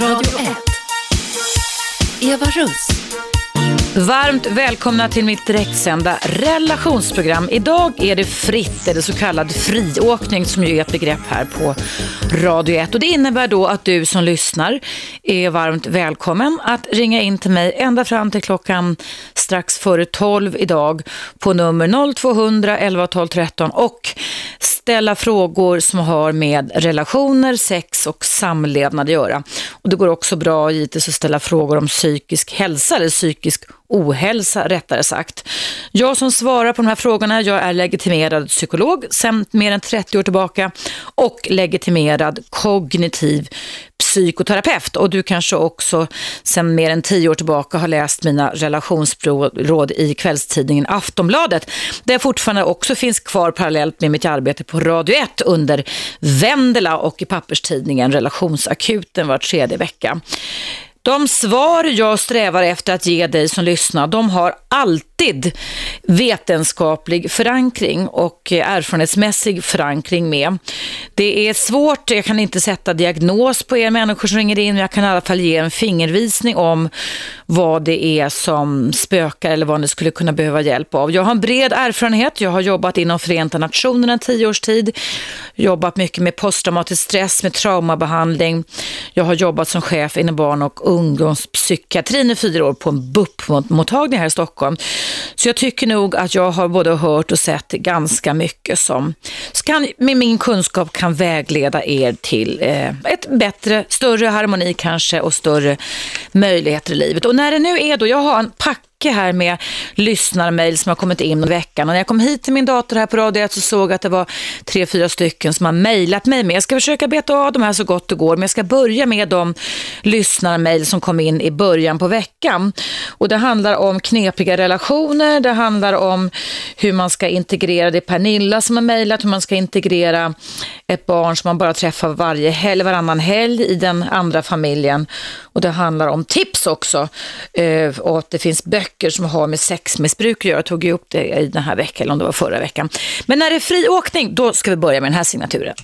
Radio 1. Eva Russ. Varmt välkomna till mitt direktsända relationsprogram. Idag är det fritt, eller så kallad friåkning som ju är ett begrepp här på Radio 1. Och det innebär då att du som lyssnar är varmt välkommen att ringa in till mig ända fram till klockan strax före 12 idag på nummer 0200 11 12 13 och ställa frågor som har med relationer, sex och samlevnad att göra. Och det går också bra givetvis att ställa frågor om psykisk hälsa eller psykisk ohälsa rättare sagt. Jag som svarar på de här frågorna, jag är legitimerad psykolog sedan mer än 30 år tillbaka och legitimerad kognitiv psykoterapeut och du kanske också sedan mer än 10 år tillbaka har läst mina relationsråd i kvällstidningen Aftonbladet där jag fortfarande också finns kvar parallellt med mitt arbete på Radio 1 under Vendela och i papperstidningen Relationsakuten var tredje vecka. De svar jag strävar efter att ge dig som lyssnar, de har alltid vetenskaplig förankring och erfarenhetsmässig förankring med. Det är svårt, jag kan inte sätta diagnos på er människor som ringer in, men jag kan i alla fall ge en fingervisning om vad det är som spökar eller vad ni skulle kunna behöva hjälp av. Jag har en bred erfarenhet, jag har jobbat inom Förenta Nationerna i tio års tid, jobbat mycket med posttraumatisk stress, med traumabehandling, jag har jobbat som chef inom barn och ungdomspsykiatrin i fyra år på en BUP-mottagning här i Stockholm. Så jag tycker nog att jag har både hört och sett ganska mycket som kan, med min kunskap kan vägleda er till eh, ett bättre, större harmoni kanske och större möjligheter i livet. Och när det nu är då, jag har en pack här med lyssnarmail som har kommit in i veckan. Och när jag kom hit till min dator här på Radio så såg jag att det var tre, fyra stycken som har mejlat mig Men Jag ska försöka beta av de här så gott det går, men jag ska börja med de lyssnarmail som kom in i början på veckan. Och det handlar om knepiga relationer, det handlar om hur man ska integrera, det är Pernilla som har mejlat, hur man ska integrera ett barn som man bara träffar varje helg, varannan helg i den andra familjen. Och det handlar om tips också, eh, och att det finns böcker böcker som har med sexmissbruk att göra. Jag tog ju upp det i den här veckan, eller om det var förra veckan. Men när det är friåkning, då ska vi börja med den här signaturen.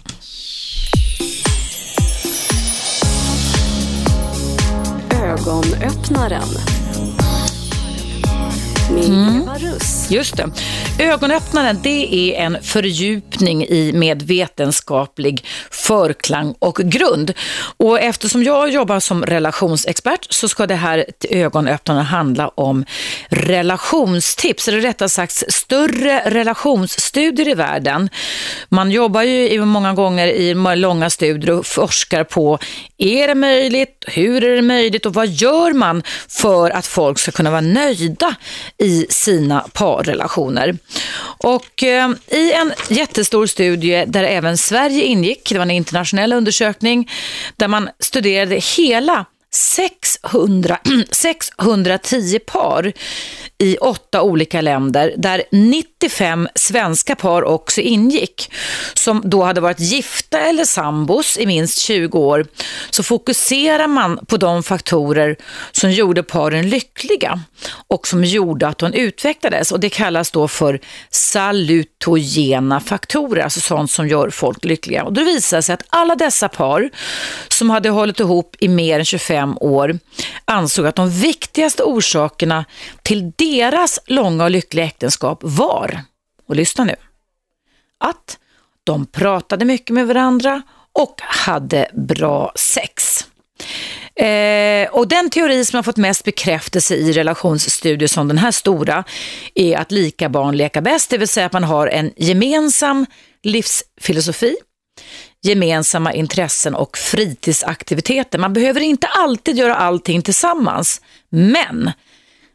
Ögonöppnaren med mm. Eva Russ. Just det. Ögonöppnaren det är en fördjupning i med vetenskaplig förklang och grund. Och eftersom jag jobbar som relationsexpert så ska det här ögonöppnaren handla om relationstips, eller rättare sagt större relationsstudier i världen. Man jobbar ju många gånger i långa studier och forskar på är det möjligt, hur är det möjligt och vad gör man för att folk ska kunna vara nöjda i sina parrelationer. Och eh, i en jättestor studie där även Sverige ingick, det var en internationell undersökning, där man studerade hela 600, 610 par i åtta olika länder där 95 svenska par också ingick som då hade varit gifta eller sambos i minst 20 år så fokuserar man på de faktorer som gjorde paren lyckliga och som gjorde att de utvecklades och det kallas då för salutogena faktorer, alltså sånt som gör folk lyckliga. Och då visar det sig att alla dessa par som hade hållit ihop i mer än 25 år ansåg att de viktigaste orsakerna till det deras långa och lyckliga äktenskap var, och lyssna nu, att de pratade mycket med varandra och hade bra sex. Eh, och den teori som har fått mest bekräftelse i relationsstudier som den här stora är att lika barn leka bäst, det vill säga att man har en gemensam livsfilosofi, gemensamma intressen och fritidsaktiviteter. Man behöver inte alltid göra allting tillsammans, men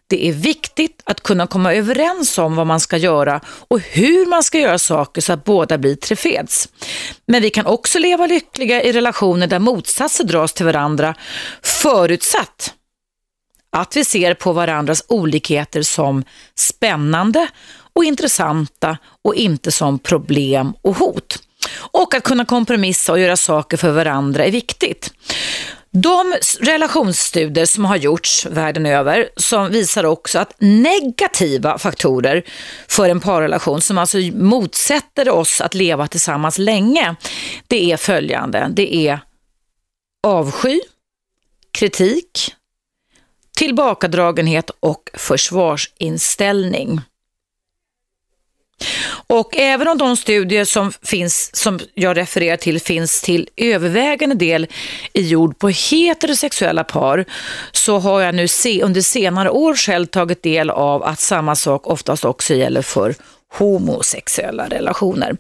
det är viktigt att kunna komma överens om vad man ska göra och hur man ska göra saker så att båda blir tillfreds. Men vi kan också leva lyckliga i relationer där motsatser dras till varandra förutsatt att vi ser på varandras olikheter som spännande och intressanta och inte som problem och hot. Och att kunna kompromissa och göra saker för varandra är viktigt. De relationsstudier som har gjorts världen över som visar också att negativa faktorer för en parrelation som alltså motsätter oss att leva tillsammans länge, det är följande. Det är avsky, kritik, tillbakadragenhet och försvarsinställning. Och även om de studier som finns, som jag refererar till, finns till övervägande del i jord på heterosexuella par, så har jag nu se, under senare år själv tagit del av att samma sak oftast också gäller för homosexuella relationer.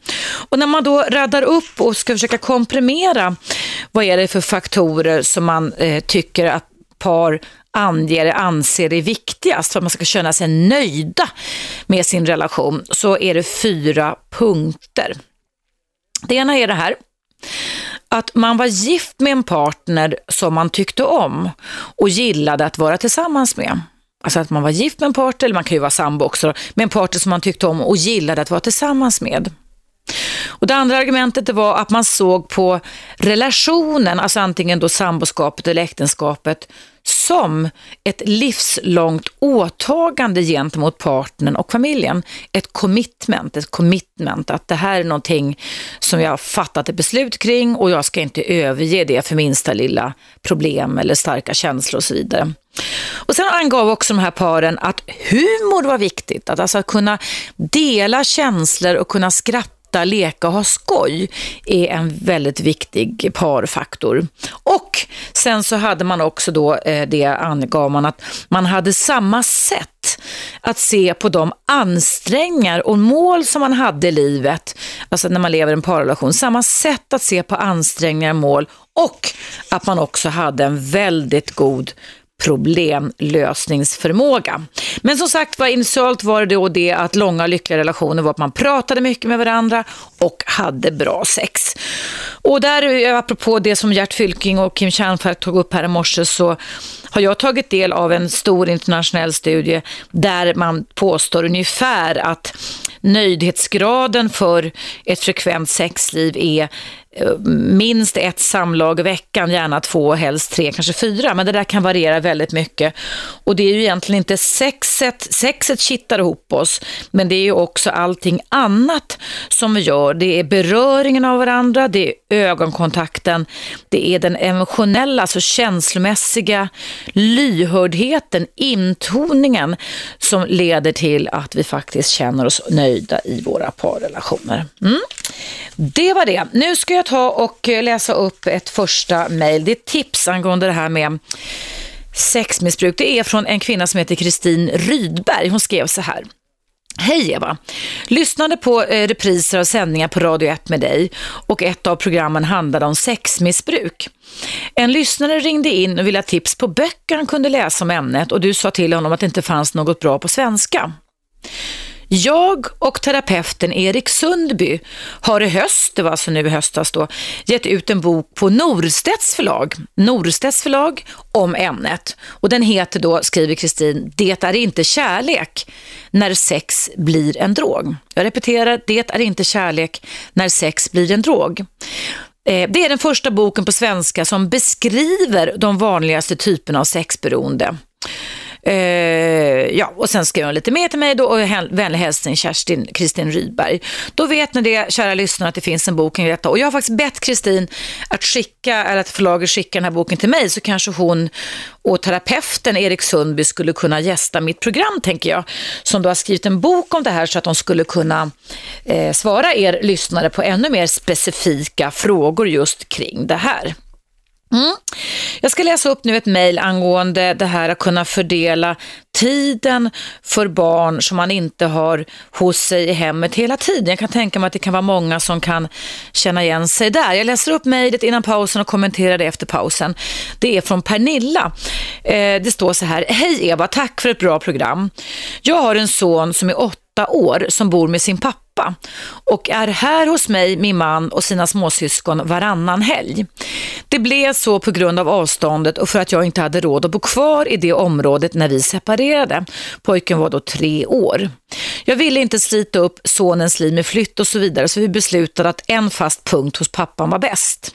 Och när man då raddar upp och ska försöka komprimera vad är det för faktorer som man eh, tycker att par anger, anser är viktigast för att man ska känna sig nöjda med sin relation så är det fyra punkter. Det ena är det här att man var gift med en partner som man tyckte om och gillade att vara tillsammans med. Alltså att man var gift med en partner, eller man kan ju vara sambo också, med en partner som man tyckte om och gillade att vara tillsammans med. Och det andra argumentet det var att man såg på relationen, alltså antingen då samboskapet eller äktenskapet, som ett livslångt åtagande gentemot partnern och familjen. Ett commitment, ett commitment att det här är någonting som jag har fattat ett beslut kring och jag ska inte överge det för minsta lilla problem eller starka känslor och så vidare. Och Sen angav också de här paren att humor var viktigt, att alltså kunna dela känslor och kunna skratta skratta, leka och ha skoj är en väldigt viktig parfaktor. Och sen så hade man också då, eh, det angav man, att man hade samma sätt att se på de ansträngningar och mål som man hade i livet, alltså när man lever i en parrelation, samma sätt att se på ansträngningar och mål och att man också hade en väldigt god problemlösningsförmåga. Men som sagt var, initialt var det då det att långa lyckliga relationer var att man pratade mycket med varandra och hade bra sex. Och där, eh, apropå det som Gert Fylking och Kim Kärnfalk tog upp här i morse, så har jag tagit del av en stor internationell studie där man påstår ungefär att nöjdhetsgraden för ett frekvent sexliv är minst ett samlag i veckan, gärna två, helst tre, kanske fyra. Men det där kan variera väldigt mycket. Och det är ju egentligen inte sexet, sexet kittar ihop oss, men det är ju också allting annat som vi gör. Det är beröringen av varandra, det är ögonkontakten, det är den emotionella, alltså känslomässiga lyhördheten, intoningen som leder till att vi faktiskt känner oss nöjda i våra parrelationer. Mm. Det var det. Nu ska jag ta och eh, läsa upp ett första mejl. Det är tips angående det här med sexmissbruk. Det är från en kvinna som heter Kristin Rydberg. Hon skrev så här. Hej Eva! Lyssnade på eh, repriser av sändningar på Radio 1 med dig och ett av programmen handlade om sexmissbruk. En lyssnare ringde in och ville ha tips på böcker han kunde läsa om ämnet och du sa till honom att det inte fanns något bra på svenska. Jag och terapeuten Erik Sundby har i höst, det var alltså nu i höstas då, gett ut en bok på Norstedts förlag, Norstedts förlag om ämnet. Och den heter då, skriver Kristin, Det är inte kärlek när sex blir en drog. Jag repeterar, det är inte kärlek när sex blir en drog. Eh, det är den första boken på svenska som beskriver de vanligaste typerna av sexberoende. Eh, ja, och sen skrev hon lite mer till mig då och vänlig hälsning Kerstin Kristin Rydberg. Då vet ni det, kära lyssnare, att det finns en bok kring detta. Och jag har faktiskt bett Kristin att skicka, eller att förlaget skickar den här boken till mig, så kanske hon och terapeuten Erik Sundby skulle kunna gästa mitt program, tänker jag, som då har skrivit en bok om det här så att de skulle kunna eh, svara er lyssnare på ännu mer specifika frågor just kring det här. Mm. Jag ska läsa upp nu ett mejl angående det här att kunna fördela tiden för barn som man inte har hos sig i hemmet hela tiden. Jag kan tänka mig att det kan vara många som kan känna igen sig där. Jag läser upp mejlet innan pausen och kommenterar det efter pausen. Det är från Pernilla. Eh, det står så här. Hej Eva, tack för ett bra program. Jag har en son som är åtta år som bor med sin pappa pappa och är här hos mig, min man och sina småsyskon varannan helg. Det blev så på grund av avståndet och för att jag inte hade råd att bo kvar i det området när vi separerade. Pojken var då tre år. Jag ville inte slita upp sonens liv med flytt och så vidare så vi beslutade att en fast punkt hos pappan var bäst.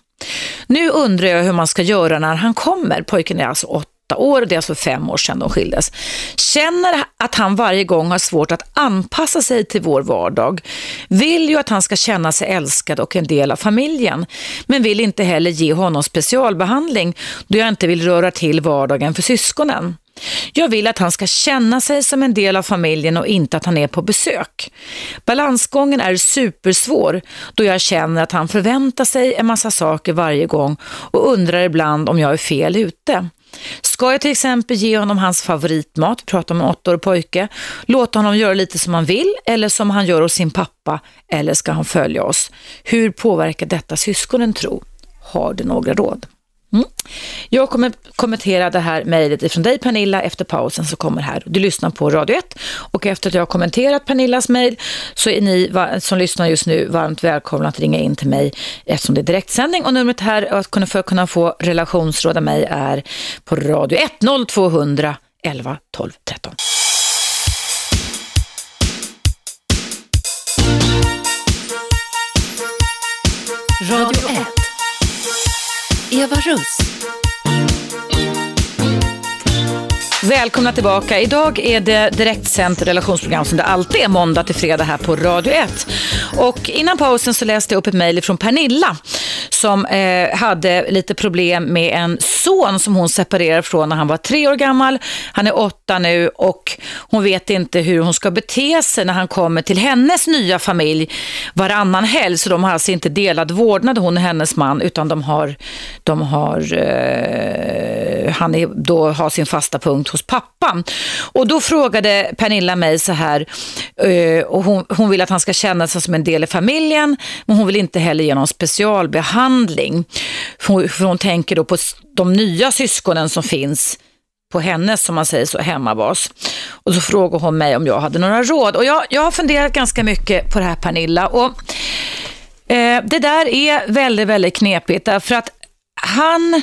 Nu undrar jag hur man ska göra när han kommer. Pojken är alltså åtta år och Det är alltså fem år sedan de skildes. Känner att han varje gång har svårt att anpassa sig till vår vardag. Vill ju att han ska känna sig älskad och en del av familjen. Men vill inte heller ge honom specialbehandling då jag inte vill röra till vardagen för syskonen. Jag vill att han ska känna sig som en del av familjen och inte att han är på besök. Balansgången är supersvår då jag känner att han förväntar sig en massa saker varje gång och undrar ibland om jag är fel ute. Ska jag till exempel ge honom hans favoritmat, prata om en åttaårig pojke, låta honom göra lite som han vill eller som han gör hos sin pappa eller ska han följa oss? Hur påverkar detta syskonen tro? Har du några råd? Mm. Jag kommer kommentera det här mejlet ifrån dig Pernilla efter pausen som kommer här. Du lyssnar på Radio 1 och efter att jag har kommenterat Pernillas mejl så är ni som lyssnar just nu varmt välkomna att ringa in till mig eftersom det är direktsändning och numret här för att kunna få relationsråd av mig är på Radio 1 0200 11 12 13. Eva Russ. Välkomna tillbaka. Idag är det direktsänt relationsprogram som det alltid är måndag till fredag här på Radio 1. Och innan pausen så läste jag upp ett mejl från Pernilla som eh, hade lite problem med en son som hon separerade från när han var tre år gammal. Han är åtta nu och hon vet inte hur hon ska bete sig när han kommer till hennes nya familj varannan helg. Så de har alltså inte delad vårdnad, hon och hennes man, utan de har, de har eh, han är, då har sin fasta punkt hos pappan. Och då frågade Pernilla mig så här, eh, och hon, hon vill att han ska känna sig som en del i familjen, men hon vill inte heller ge någon specialbehandling. För, för hon tänker då på de nya syskonen som finns på hennes, som man säger så, hemmabas. Och så frågade hon mig om jag hade några råd. Och jag, jag har funderat ganska mycket på det här Pernilla. Och eh, det där är väldigt, väldigt knepigt därför att han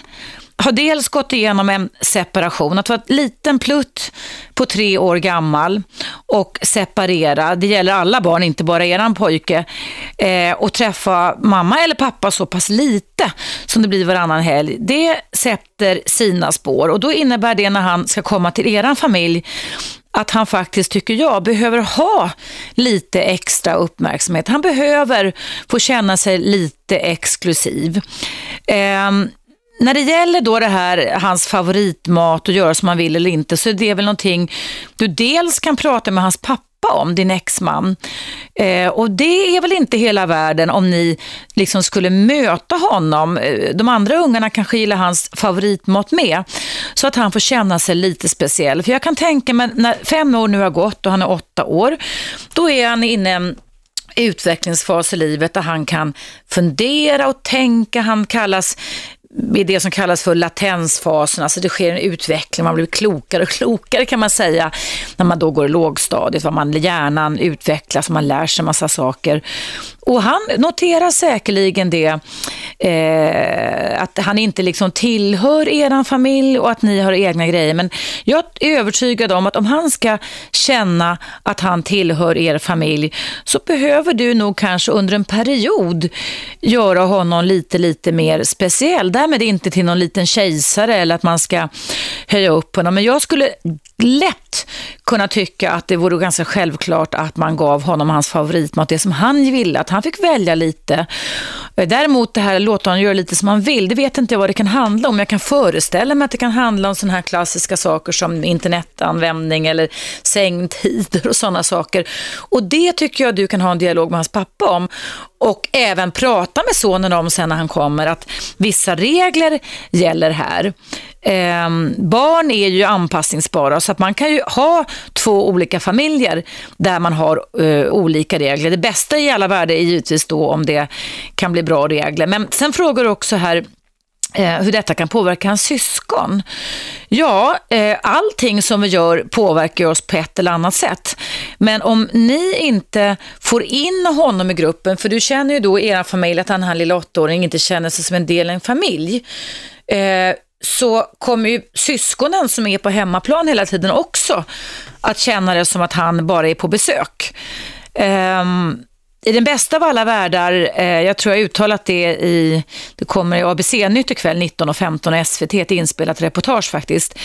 har dels gått igenom en separation, att vara en liten plutt på tre år gammal och separera, det gäller alla barn, inte bara eran pojke, eh, och träffa mamma eller pappa så pass lite som det blir varannan helg, det sätter sina spår och då innebär det när han ska komma till eran familj att han faktiskt, tycker jag, behöver ha lite extra uppmärksamhet. Han behöver få känna sig lite exklusiv. Eh, när det gäller då det här, hans favoritmat och göra som man vill eller inte, så är det väl någonting du dels kan prata med hans pappa om, din exman. Eh, och det är väl inte hela världen om ni liksom skulle möta honom. Eh, de andra ungarna kanske gillar hans favoritmat med. Så att han får känna sig lite speciell. För jag kan tänka mig, när fem år nu har gått och han är åtta år, då är han inne i en utvecklingsfas i livet där han kan fundera och tänka. Han kallas i det som kallas för latensfasen, alltså det sker en utveckling, man blir klokare och klokare kan man säga när man då går i lågstadiet, vad man, hjärnan utvecklas och man lär sig massa saker. Och han noterar säkerligen det, eh, att han inte liksom tillhör er familj och att ni har egna grejer. Men jag är övertygad om att om han ska känna att han tillhör er familj så behöver du nog kanske under en period göra honom lite, lite mer speciell. Därmed inte till någon liten kejsare eller att man ska höja upp honom. Men jag skulle lätt kunna tycka att det vore ganska självklart att man gav honom hans favoritmat, det som han ville, att han fick välja lite. Eh, däremot det här låta honom göra lite som han vill, det vet inte jag vad det kan handla om. Jag kan föreställa mig att det kan handla om sådana här klassiska saker som internetanvändning eller sängtider och sådana saker. Och det tycker jag du kan ha en dialog med hans pappa om och även prata med sonen om sen när han kommer att vissa regler gäller här. Eh, barn är ju anpassningsbara så att man kan ju ha två olika familjer där man har eh, olika regler. Det bästa i alla världar är givetvis då om det kan bli bra regler. Men sen frågar du också här eh, hur detta kan påverka hans syskon. Ja, eh, allting som vi gör påverkar oss på ett eller annat sätt. Men om ni inte får in honom i gruppen, för du känner ju då i er familj att den här lilla åttaåringen inte känner sig som en del i en familj. Eh, så kommer ju syskonen som är på hemmaplan hela tiden också att känna det som att han bara är på besök. Um, i den bästa av alla världar, eh, jag tror jag uttalat det i, det kommer i ABC-nytt ikväll 19.15 och SVT, ett inspelat reportage faktiskt,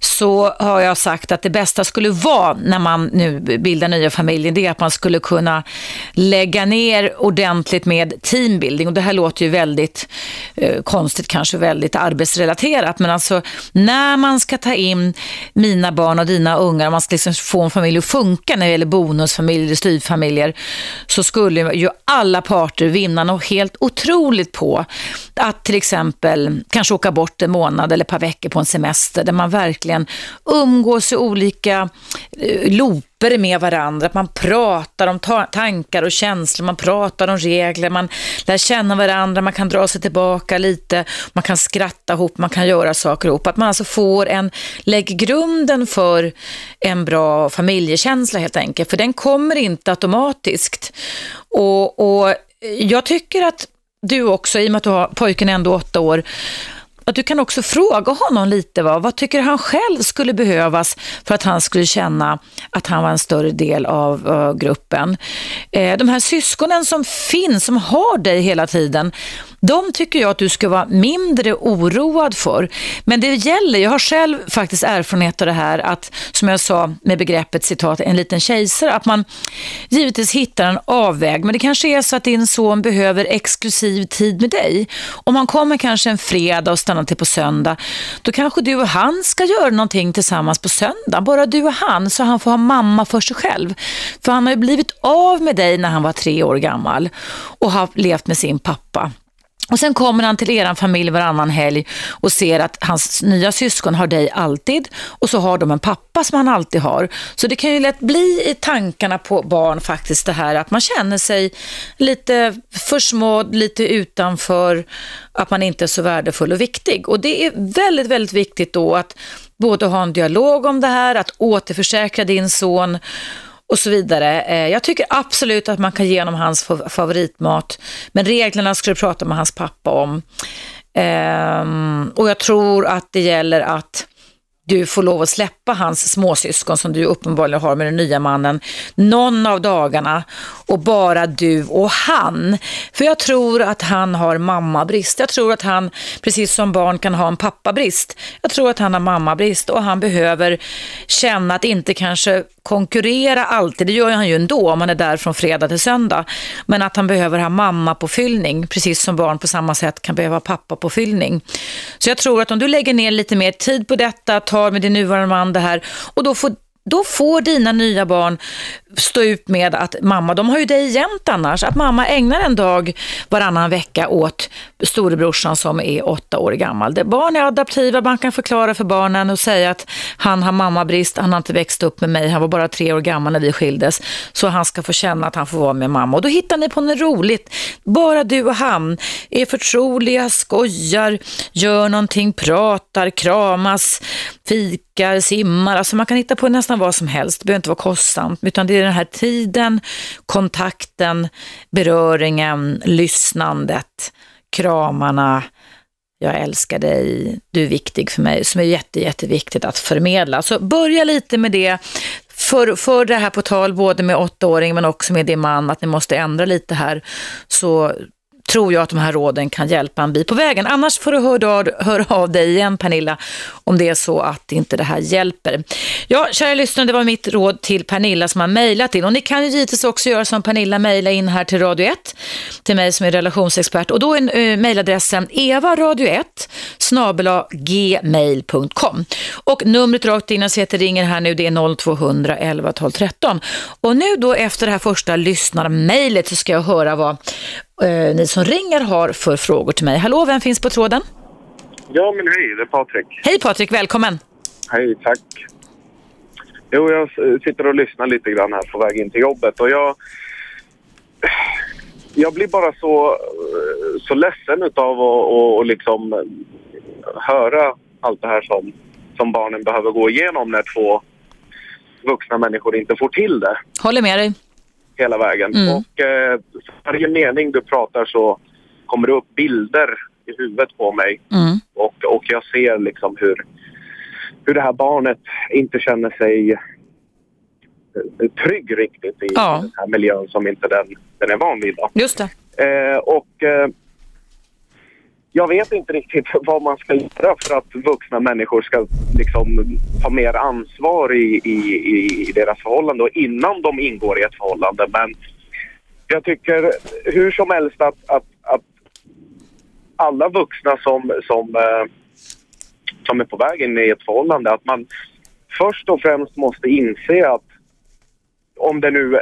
så har jag sagt att det bästa skulle vara när man nu bildar nya familjer, det är att man skulle kunna lägga ner ordentligt med teambuilding. Och det här låter ju väldigt eh, konstigt, kanske väldigt arbetsrelaterat, men alltså när man ska ta in mina barn och dina ungar, man ska liksom få en familj att funka när det gäller bonusfamiljer, styvfamiljer, så skulle ju alla parter vinna något helt otroligt på. Att till exempel kanske åka bort en månad eller ett par veckor på en semester där man verkligen umgås i olika eh, loop looper med varandra, att man pratar om ta tankar och känslor, man pratar om regler, man lär känna varandra, man kan dra sig tillbaka lite, man kan skratta ihop, man kan göra saker ihop. Att man alltså får en, lägger grunden för en bra familjekänsla helt enkelt, för den kommer inte automatiskt. Och, och jag tycker att du också, i och med att du har pojken ändå åtta år, att du kan också fråga honom lite, va? vad tycker han själv skulle behövas för att han skulle känna att han var en större del av uh, gruppen. Eh, de här syskonen som finns, som har dig hela tiden, de tycker jag att du ska vara mindre oroad för. Men det gäller, jag har själv faktiskt erfarenhet av det här att, som jag sa med begreppet citat, en liten kejsare, att man givetvis hittar en avväg. Men det kanske är så att din son behöver exklusiv tid med dig. Om han kommer kanske en fredag och stannar till på söndag, då kanske du och han ska göra någonting tillsammans på söndag. Bara du och han, så han får ha mamma för sig själv. För han har ju blivit av med dig när han var tre år gammal och har levt med sin pappa. Och sen kommer han till er familj varannan helg och ser att hans nya syskon har dig alltid och så har de en pappa som han alltid har. Så det kan ju lätt bli i tankarna på barn faktiskt det här att man känner sig lite försmådd, lite utanför, att man inte är så värdefull och viktig. Och det är väldigt, väldigt viktigt då att både ha en dialog om det här, att återförsäkra din son och så vidare. Eh, jag tycker absolut att man kan ge honom hans favoritmat, men reglerna ska du prata med hans pappa om. Ehm, och jag tror att det gäller att du får lov att släppa hans småsyskon som du uppenbarligen har med den nya mannen någon av dagarna och bara du och han. För jag tror att han har mammabrist. Jag tror att han, precis som barn kan ha en pappabrist, jag tror att han har mammabrist och han behöver känna att inte kanske konkurrera alltid, det gör han ju ändå om man är där från fredag till söndag, men att han behöver ha mamma på fyllning, precis som barn på samma sätt kan behöva pappa på fyllning. Så jag tror att om du lägger ner lite mer tid på detta, tar med din nuvarande man det här. Och då får då får dina nya barn stå ut med att mamma, de har ju dig jämt annars, att mamma ägnar en dag varannan vecka åt storebrorsan som är åtta år gammal. Det, barn är adaptiva, man kan förklara för barnen och säga att han har mammabrist, han har inte växt upp med mig, han var bara tre år gammal när vi skildes, så han ska få känna att han får vara med mamma. Och då hittar ni på något roligt, bara du och han är förtroliga, skojar, gör någonting, pratar, kramas, fikar, simmar, alltså man kan hitta på nästan vad som helst, det behöver inte vara kostsamt, utan det är den här tiden, kontakten, beröringen, lyssnandet, kramarna, jag älskar dig, du är viktig för mig, som är jätte, jätteviktigt att förmedla. Så börja lite med det, för, för det här på tal både med åttaåring men också med din man, att ni måste ändra lite här, så tror jag att de här råden kan hjälpa en bit på vägen. Annars får du höra, höra av dig igen Pernilla om det är så att inte det här hjälper. Ja, kära lyssnare, det var mitt råd till Pernilla som har mejlat in. Och ni kan ju givetvis också göra som Pernilla, mejla in här till Radio 1, till mig som är relationsexpert. Och då är uh, mejladressen evaradio1gmail.com. Och numret rakt in, jag ser att det ringer här nu, det är 0200 11 12 13. Och nu då efter det här första lyssnarmejlet så ska jag höra vad eh, ni som ringer har för frågor till mig. Hallå, vem finns på tråden? Ja, men hej, det är Patrik. Hej Patrik, välkommen. Hej, tack. Jo, jag sitter och lyssnar lite grann här på väg in till jobbet och jag... Jag blir bara så, så ledsen utav att och, och liksom höra allt det här som, som barnen behöver gå igenom när två vuxna människor inte får till det. Håller med dig hela vägen. Mm. Och eh, varje mening du pratar så kommer det upp bilder i huvudet på mig. Mm. Och, och jag ser liksom hur, hur det här barnet inte känner sig eh, trygg riktigt i Ja. den här miljön som inte den, den är van vid. Då. Just det. Eh, och eh, jag vet inte riktigt vad man ska göra för att vuxna människor ska liksom ta mer ansvar i, i, i deras förhållande och innan de ingår i ett förhållande. Men jag tycker hur som helst att, att, att alla vuxna som, som, eh, som är på väg in i ett förhållande, att man först och främst måste inse att om det nu eh,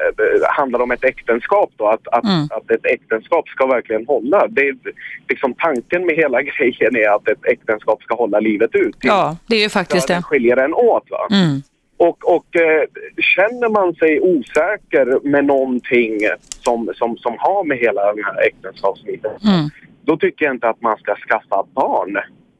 handlar om ett äktenskap då, att, att, Mm. att ett äktenskap ska verkligen hålla. Det är, liksom, tanken med hela grejen är att ett äktenskap ska hålla livet ut. Ja, det är ju faktiskt det. skiljer en åt. Va? Mm. Och, och eh, känner man sig osäker med någonting som, som, som har med hela den här äktenskapsbiten, Mm. då tycker jag inte att man ska skaffa barn.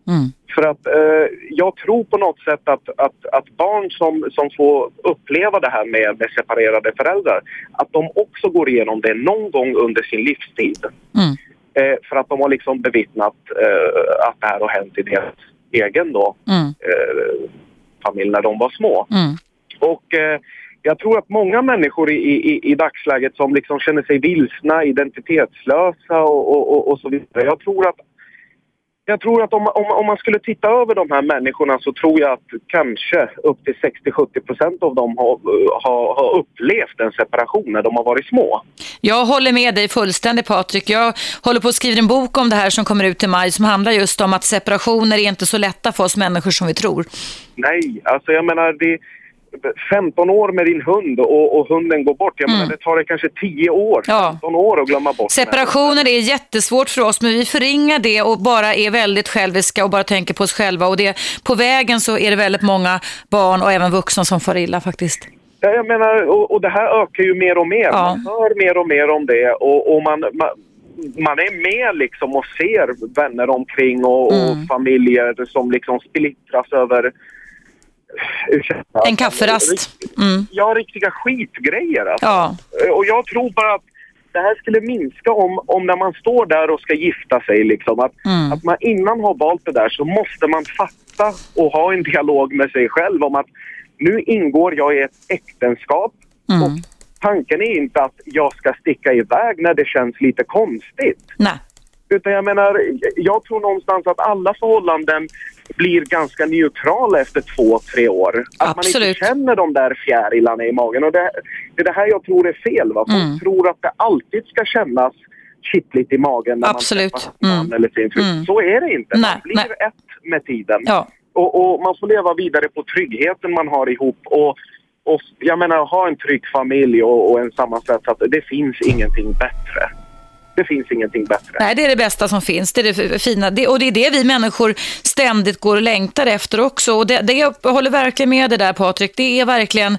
Mm. För att eh, jag tror på något sätt att, att, att barn som, som får uppleva det här med, med separerade föräldrar, att de också går igenom det någon gång under sin livstid. Mm. Eh, för att de har liksom bevittnat eh, att det här har hänt i deras egen då, Mm. eh, familj när de var små. Mm. Och eh, jag tror att många människor i, i, i dagsläget som liksom känner sig vilsna, identitetslösa och, och, och, och så vidare. Jag tror att, jag tror att om, om, om man skulle titta över de här människorna så tror jag att kanske upp till 60-70 procent av dem har, har, har upplevt en separation när de har varit små. Jag håller med dig fullständigt Patrik. Jag håller på att skriva en bok om det här som kommer ut i maj som handlar just om att separationer är inte så lätta för oss människor som vi tror. Nej, alltså jag menar det 15 år med din hund och, och hunden går bort. Jag menar det tar det kanske 10 år, Ja. 15 år att glömma bort. Separationer är jättesvårt för oss, men vi förringar det och bara är väldigt själviska och bara tänker på oss själva. Och det, på vägen så är det väldigt många barn och även vuxna som far illa faktiskt. Ja, jag menar, och, och det här ökar ju mer och mer. Ja. Man hör mer och mer om det och, och man, man, man är med liksom och ser vänner omkring och, Mm. och familjer som liksom splittras över... Ursäkta. En kafferast. Mm. Ja, riktiga skitgrejer alltså. Ja, Och jag tror bara att det här skulle minska om, om när man står där och ska gifta sig. Liksom, att, Mm. att man innan har valt det där så måste man fatta och ha en dialog med sig själv om att nu ingår jag i ett äktenskap Mm. och tanken är inte att jag ska sticka iväg när det känns lite konstigt. nej. Utan jag menar, jag tror någonstans att alla förhållanden blir ganska neutrala efter två, tre år. Att man Absolut. inte känner de där fjärilarna i magen. Och det, det är det här jag tror är fel. Va? Folk Mm. tror att det alltid ska kännas kittligt i magen när Absolut. man träffar man Mm. eller sin fru. Mm. Så är det inte. Nej, man blir nej. ett med tiden. Ja. Och, och man får leva vidare på tryggheten man har ihop. Och, och jag menar, ha en trygg familj och, och en sammansvetsad... Det finns ingenting bättre. Det finns ingenting bättre. Nej, det är det bästa som finns. Det är det fina. Det, och det är det vi människor ständigt går och längtar efter också. Och det, det jag håller verkligen med dig där Patrik. Det är verkligen,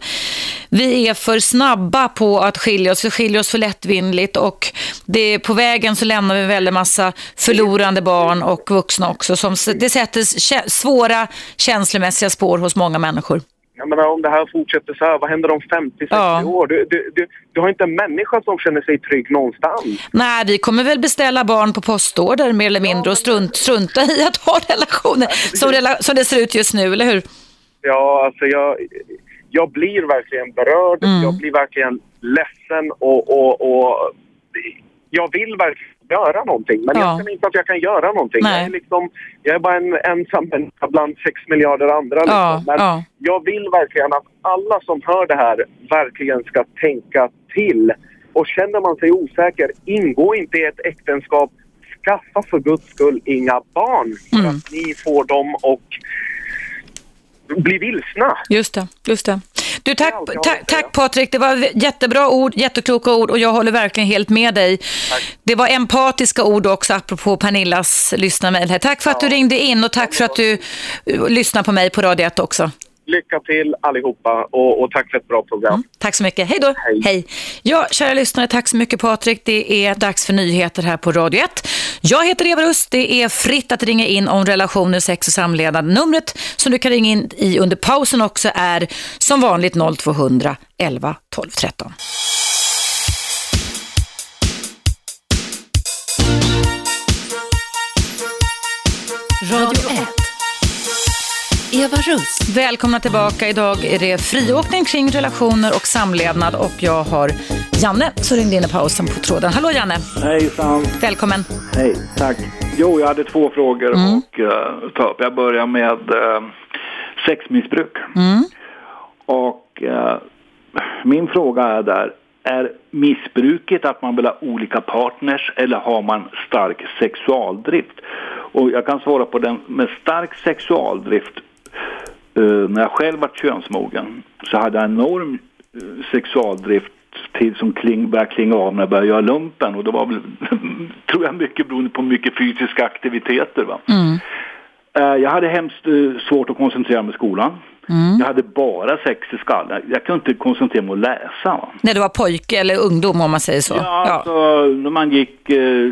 vi är för snabba på att skilja oss. Vi skiljer oss för lättvindigt och det, på vägen så lämnar vi en väldig massa förlorande barn och vuxna också. Som, det sätter svåra känslomässiga spår hos många människor. Jag menar, om det här fortsätter så här, vad händer om 50-60 Ja. år? Du, du, du, du har inte en människa som känner sig trygg någonstans. Nej, vi kommer väl beställa barn på postorder mer eller mindre och strunt, strunta i att ha relationer som, rela, som det ser ut just nu, eller hur? Ja, alltså jag, jag blir verkligen berörd. Mm. Jag blir verkligen ledsen och, och, och jag vill verkligen göra någonting. Men Ja. jag känner inte att jag kan göra någonting. Nej. Jag är, liksom, jag är bara en ensam människa bland sex miljarder andra. Liksom. Ja, Men ja. jag vill verkligen att alla som hör det här verkligen ska tänka till. Och känner man sig osäker, ingå inte i ett äktenskap. Skaffa för guds skull inga barn. För Mm. att ni får dem och bli vilsna. Just det, just det. Du, tack, har tack, tack Patrik, det var jättebra ord, jättekloka ord och jag håller verkligen helt med dig. Det var empatiska ord också apropå Pernillas lyssnarmail här. Tack för att du ringde in och tack för att du lyssnar på mig på Radio 1 också. Lycka till allihopa och, och tack för ett bra program. Tack så mycket. Hej då. Hej. Ja, kära lyssnare, tack så mycket Patrik. Det är dags för nyheter här på Radio 1. Jag heter Eva Rust. Det är fritt att ringa in om relationer, sex och samlevnad. Numret som du kan ringa in i under pausen också är som vanligt 0200 11 12 13. Radio 1. Eva Russ. Välkomna tillbaka. Idag är det friåkning kring relationer och samlevnad och jag har Janne som ringde in i pausen på tråden. Hallå Janne! Hejsan! Välkommen! Hej, tack. Jo, jag hade två frågor Mm. och uh, ta upp. Jag börjar med uh, sexmissbruk. Mm. Och eh, min fråga är där, är missbruket att man vill ha olika partners eller har man stark sexualdrift? Och jag kan svara på den med stark sexualdrift. Eh, när jag själv var könsmogen så hade jag enorm eh, sexualdrift till som kling, började klinga av när jag började göra lumpen och det var väl, tror jag, mycket beroende på mycket fysiska aktiviteter. Va? Mm. Jag hade hemskt eh, svårt att koncentrera mig i skolan. Jag hade bara sex i skallen. Jag kunde inte koncentrera mig att läsa. Va? När du var pojke eller ungdom om man säger så. Ja, Alltså, när man gick eh,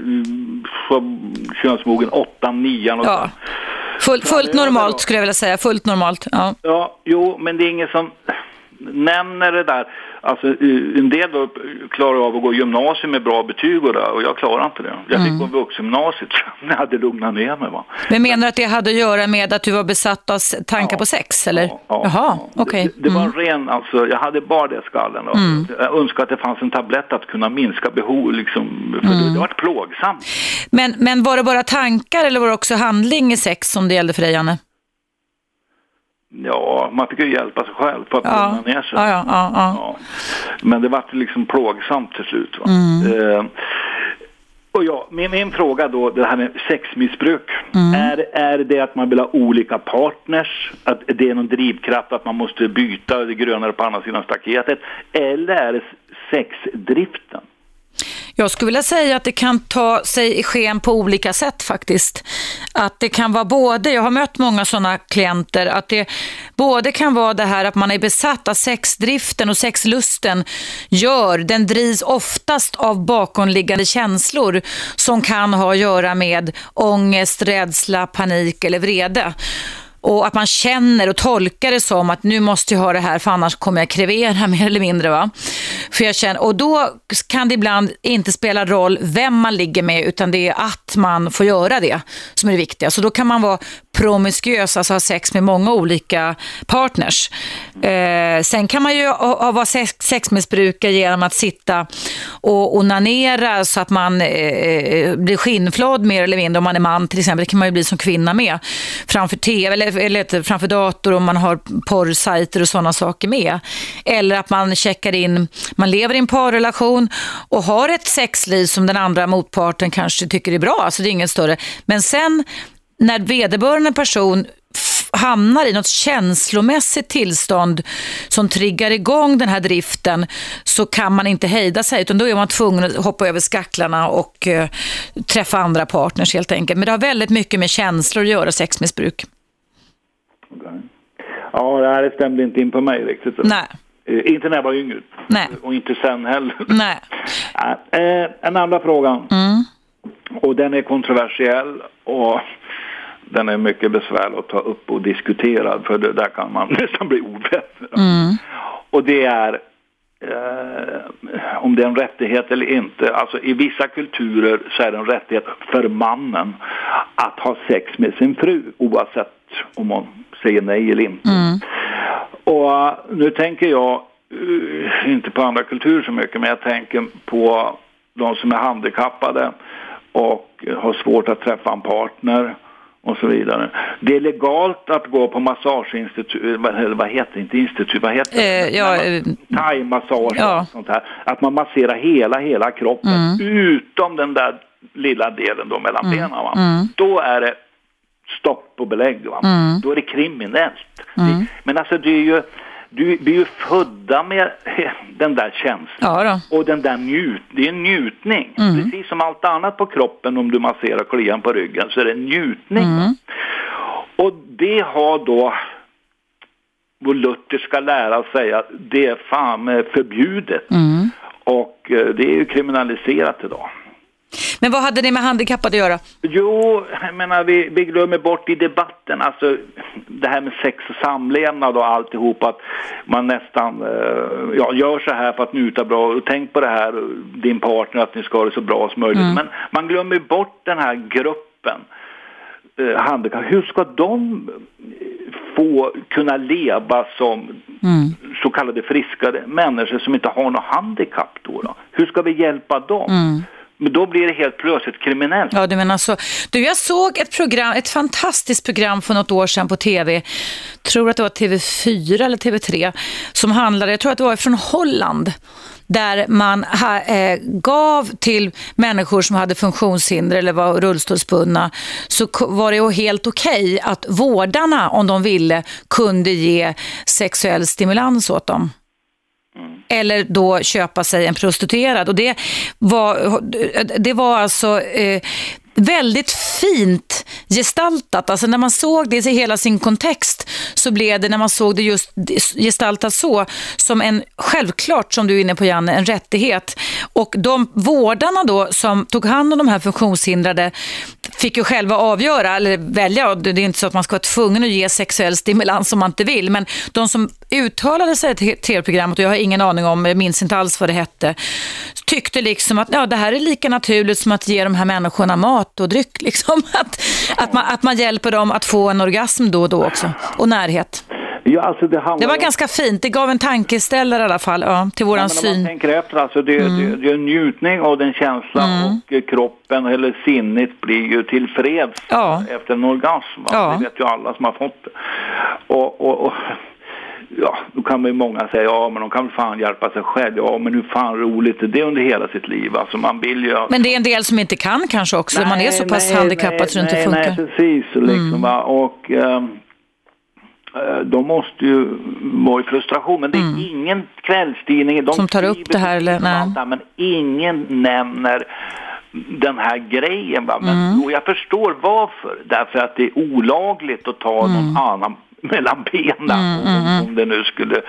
könsmogen åttan, nian och Ja. Full, fullt normalt skulle jag vilja säga. Fullt normalt. Ja. Ja, jo, men det är ingen som nämner det där. Alltså, en del då klarar av att gå gymnasium med bra betyg och, där, och jag klarar inte det. Jag fick gå vuxengymnasiet när jag hade lugnat ner mig. Va? Men menar du att det hade att göra med att du var besatt av tankar Ja. på sex? Eller? Ja, ja, Jaha, ja. okej. Mm. Det, det var en ren, alltså, jag hade bara det i skallen. Då. Jag önskar att det fanns en tablett att kunna minska behov, liksom, för Mm. det, det var plågsamt. Men, men var det bara tankar eller var det också handling i sex som det gällde för dig, Janne? Ja, man fick ju hjälpa sig själv för att Ja, lugna ner sig. ja, ja, ja. Men det var liksom plågsamt till slut. Mm. Eh, och ja, min, min fråga då, det här med sexmissbruk. Mm. Är, är det att man vill ha olika partners? Att det är någon drivkraft att man måste byta det grönare på andra sidan staketet? Eller är det sexdriften? Jag skulle vilja säga att det kan ta sig i sken på olika sätt faktiskt. Att det kan vara både, jag har mött många sådana klienter, att det både kan vara det här att man är besatt av sexdriften och sexlusten gör, den drivs oftast av bakomliggande känslor som kan ha att göra med ångest, rädsla, panik eller vrede. Och att man känner och tolkar det som att nu måste jag ha det här för annars kommer jag krevera mer eller mindre. Va? För jag känner, och då kan det ibland inte spela roll vem man ligger med utan det är att man får göra det som är det viktiga. Så då kan man vara promiskuös, alltså ha sex med många olika partners. Eh, sen kan man ju ha, ha, vara sex, sexmissbrukare genom att sitta och onanera så att man eh, eh blir skinnflådd mer eller mindre om man är man till exempel. Det kan man ju bli som kvinna med. Framför tv eller, eller framför dator om man har porrsajter och sådana saker med. Eller att man checkar in, man lever i en parrelation och har ett sexliv som den andra motparten kanske tycker är bra. Alltså det är inget större. Men sen när vederbörande person hamnar i något känslomässigt tillstånd som triggar igång den här driften så kan man inte hejda sig utan då är man tvungen att hoppa över skacklarna och eh, träffa andra partners helt enkelt. Men det har väldigt mycket med känslor att göra, sexmissbruk. Ja, det här stämde inte in på mig riktigt. Nej, Eh, inte när jag var yngre. Nej. Och inte sen heller. nej. Eh, en andra fråga. Mm. Och den är kontroversiell och den är mycket besvärlig att ta upp och diskutera för det där kan man nästan bli ovän. Mm. Och det är eh, om det är en rättighet eller inte. Alltså i vissa kulturer så är det en rättighet för mannen att ha sex med sin fru oavsett om hon säger nej eller inte. Och eh, nu tänker jag eh, inte på andra kulturer så mycket men jag tänker på de som är handikappade och har svårt att träffa en partner och så vidare. Det är legalt att gå på massageinstitut, vad, eller vad heter det, inte institut, vad heter det? Eh, ja, eh, Thai-massage Ja. och sånt här. Att man masserar hela, hela kroppen utom den där lilla delen då mellan benen. Va? Då är det stopp och belägg. Va? Då är det kriminellt. Det, men alltså det är ju, du, vi är ju födda med den där känslan. Ja. Och den där njut, det är en njutning. Precis som allt annat på kroppen om du masserar klian på ryggen så är det en njutning. Och det har då vår lutherska lära säga att det är fan eh, förbjudet. Och eh, det är ju kriminaliserat idag. Men vad hade det med handikappade att göra? Jo, jag menar vi, vi glömmer bort i debatten, alltså det här med sex och samlevnad och alltihop att man nästan eh, ja, gör så här för att njuta bra och tänk på det här, din partner, att ni ska ha det så bra som möjligt. Men man glömmer bort den här gruppen eh, handikapp. Hur ska de få kunna leva som mm. så kallade friskare människor som inte har något handikapp då? då? Hur ska vi hjälpa dem? Mm. Men då blir det helt plötsligt kriminellt. Ja, du menar så. Du, jag såg ett program, ett fantastiskt program för något år sedan på tv. Tror att det var TV4 eller TV3 som handlade, jag tror att det var från Holland där man ha, eh, gav till människor som hade funktionshinder eller var rullstolsbundna så var det helt okej okay att vårdarna, om de ville, kunde ge sexuell stimulans åt dem. Mm. Eller då köpa sig en prostituerad. Och det var, det var alltså eh, väldigt fint gestaltat. Alltså när man såg det i hela sin kontext så blev det, när man såg det just gestaltat så, som en, självklart som du är inne på Janne, en rättighet. Och de vårdarna då som tog hand om de här funktionshindrade fick ju själva avgöra, eller välja, det är inte så att man ska vara tvungen att ge sexuell stimulans om man inte vill, men de som uttalade sig till tv-programmet, och jag har ingen aning om, jag minns inte alls vad det hette, tyckte liksom att ja, det här är lika naturligt som att ge de här människorna mat och dryck. Liksom. Att, att, man, att man hjälper dem att få en orgasm då och då också, och närhet. Ja, alltså det, det, var ganska fint. Det gav en tankeställare i alla fall ja, till våran ja, syn. Man tänker efter, alltså det, mm. det, det är en njutning av den känslan mm. och kroppen eller sinnet blir ju tillfreds ja. efter en orgasm. Ja. Det vet ju alla som har fått det. Och, och, och ja, då kan ju många säga, ja men de kan väl fan hjälpa sig själv. Ja, men hur fan roligt är det under hela sitt liv? Alltså man vill ju... Men det är en del som inte kan kanske också, nej, man är så pass nej, handikappad nej, så det inte funkar. Nej, precis. Liksom, mm. Och um, de måste ju vara i frustration, men det är mm. ingen kvällstidning de som tar upp det här. Eller, nej. men ingen nämner den här grejen. Va? Men, mm. Och jag förstår varför. Därför att det är olagligt att ta mm. någon annan mellan benen mm, om, mm, om det nu skulle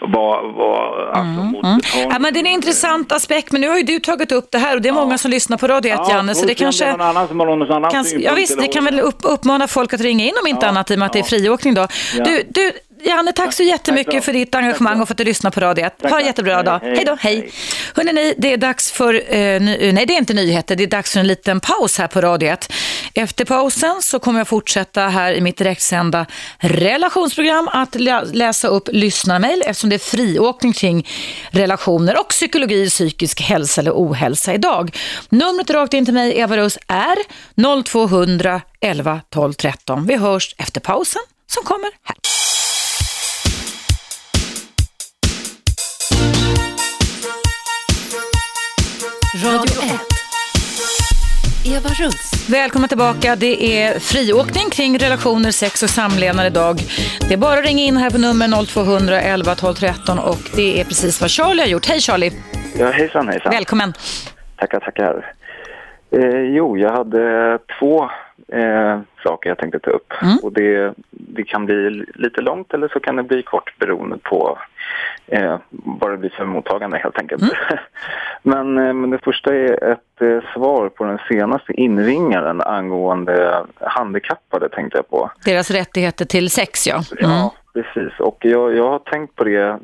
vara var, alltså, mm, mm. ja, men Det är en intressant aspekt, men nu har ju du tagit upp det här och det är ja. många som lyssnar på Radio 1, ja, Janne, så det kanske... Någon annan som har någon annan kan, ja visst, det kan väl upp, uppmana folk att ringa in om inte ja, annat i och med att det är friåkning då. Du, du, Janne, tack så jättemycket för ditt engagemang och för att du lyssnar på Radio 1. Ha en jättebra dag. Hej då, hej. Hörrni, det är dags för, eh, ny, nej det är inte nyheter, det är dags för en liten paus här på Radio 1. Efter pausen så kommer jag fortsätta här i mitt direktsända relationsprogram att läsa upp lyssnarmail eftersom det är friåkning kring relationer och psykologi, psykisk hälsa eller ohälsa idag. Numret rakt in till mig, Eva Russ, är 0200 11 12 13. Vi hörs efter pausen som kommer här. Radio 1. Eva Russ. Välkomna tillbaka. Det är friåkning kring relationer, sex och samlevnad idag. Det är bara att ringa in här på nummer 0200 11 12 13 och det är precis vad Charlie har gjort. Hej Charlie! Ja, hejsan hejsan. Välkommen. Tackar, tackar. Eh, jo, jag hade två eh, saker jag tänkte ta upp. Mm. Och det, det kan bli lite långt eller så kan det bli kort beroende på eh, vad det blir för mottagande helt enkelt. Mm. men, eh, men det första är ett eh, svar på den senaste inringaren angående handikappade tänkte jag på. Deras rättigheter till sex ja. Mm. Ja, precis. Och jag, jag har tänkt på det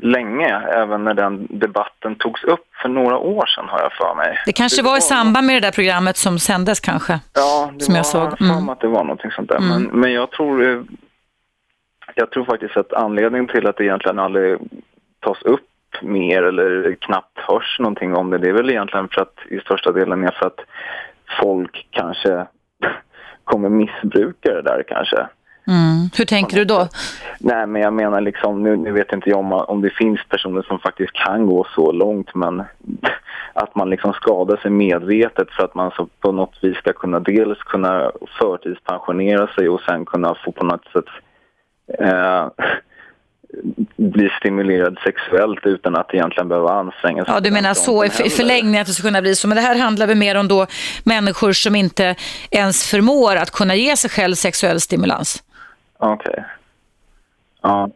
länge, även när den debatten togs upp för några år sedan har jag för mig. Det kanske det var, i samband med det där programmet som sändes kanske? Ja, det som var, jag såg. Mm. att det var någonting sånt där. Mm. Men, men jag tror eh, jag tror faktiskt att anledningen till att det egentligen aldrig tas upp mer eller knappt hörs någonting om det, det är väl egentligen för att i största delen är för att folk kanske kommer missbruka det där kanske. Mm. Hur tänker du då? Nej, men jag menar liksom, nu, nu vet inte jag om, om det finns personer som faktiskt kan gå så långt, men att man liksom skadar sig medvetet för att man så på något vis ska kunna dels kunna förtidspensionera sig och sen kunna få på något sätt eh, bli stimulerad sexuellt utan att egentligen behöva anstränga sig. Ja, du menar så i förlängningen att det ska kunna bli så. Men det här handlar väl mer om då människor som inte ens förmår att kunna ge sig själv sexuell stimulans? Okej. Okay. Ja.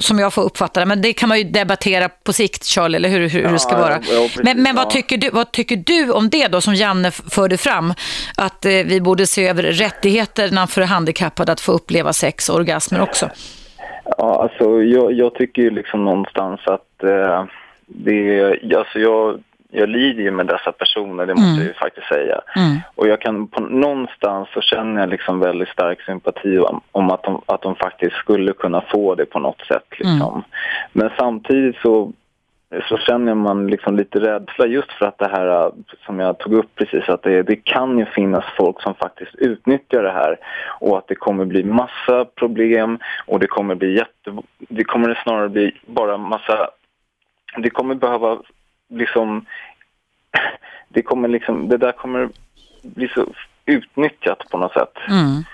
Som jag får uppfatta det. Men det kan man ju debattera på sikt, Charlie, eller hur, hur ja, det ska vara. Ja, precis, men, men vad, tycker du, vad tycker du om det då, som Janne förde fram? Att eh, vi borde se över rättigheterna för handikappade att få uppleva sex och orgasmer också. Ja, alltså jag, jag tycker ju liksom någonstans att eh, det alltså jag jag lider ju med dessa personer, det måste Mm. jag ju faktiskt säga. Mm. Och jag kan på någonstans så känner jag liksom väldigt stark sympati om, om att, de, att de faktiskt skulle kunna få det på något sätt. Liksom. Men samtidigt så, så känner man liksom lite rädsla just för att det här som jag tog upp precis, att det, det kan ju finnas folk som faktiskt utnyttjar det här och att det kommer bli massa problem och det kommer bli jätte... Det kommer snarare bli bara massa... Det kommer behöva liksom det kommer liksom, det där kommer bli så utnyttjat på något sätt. Mm.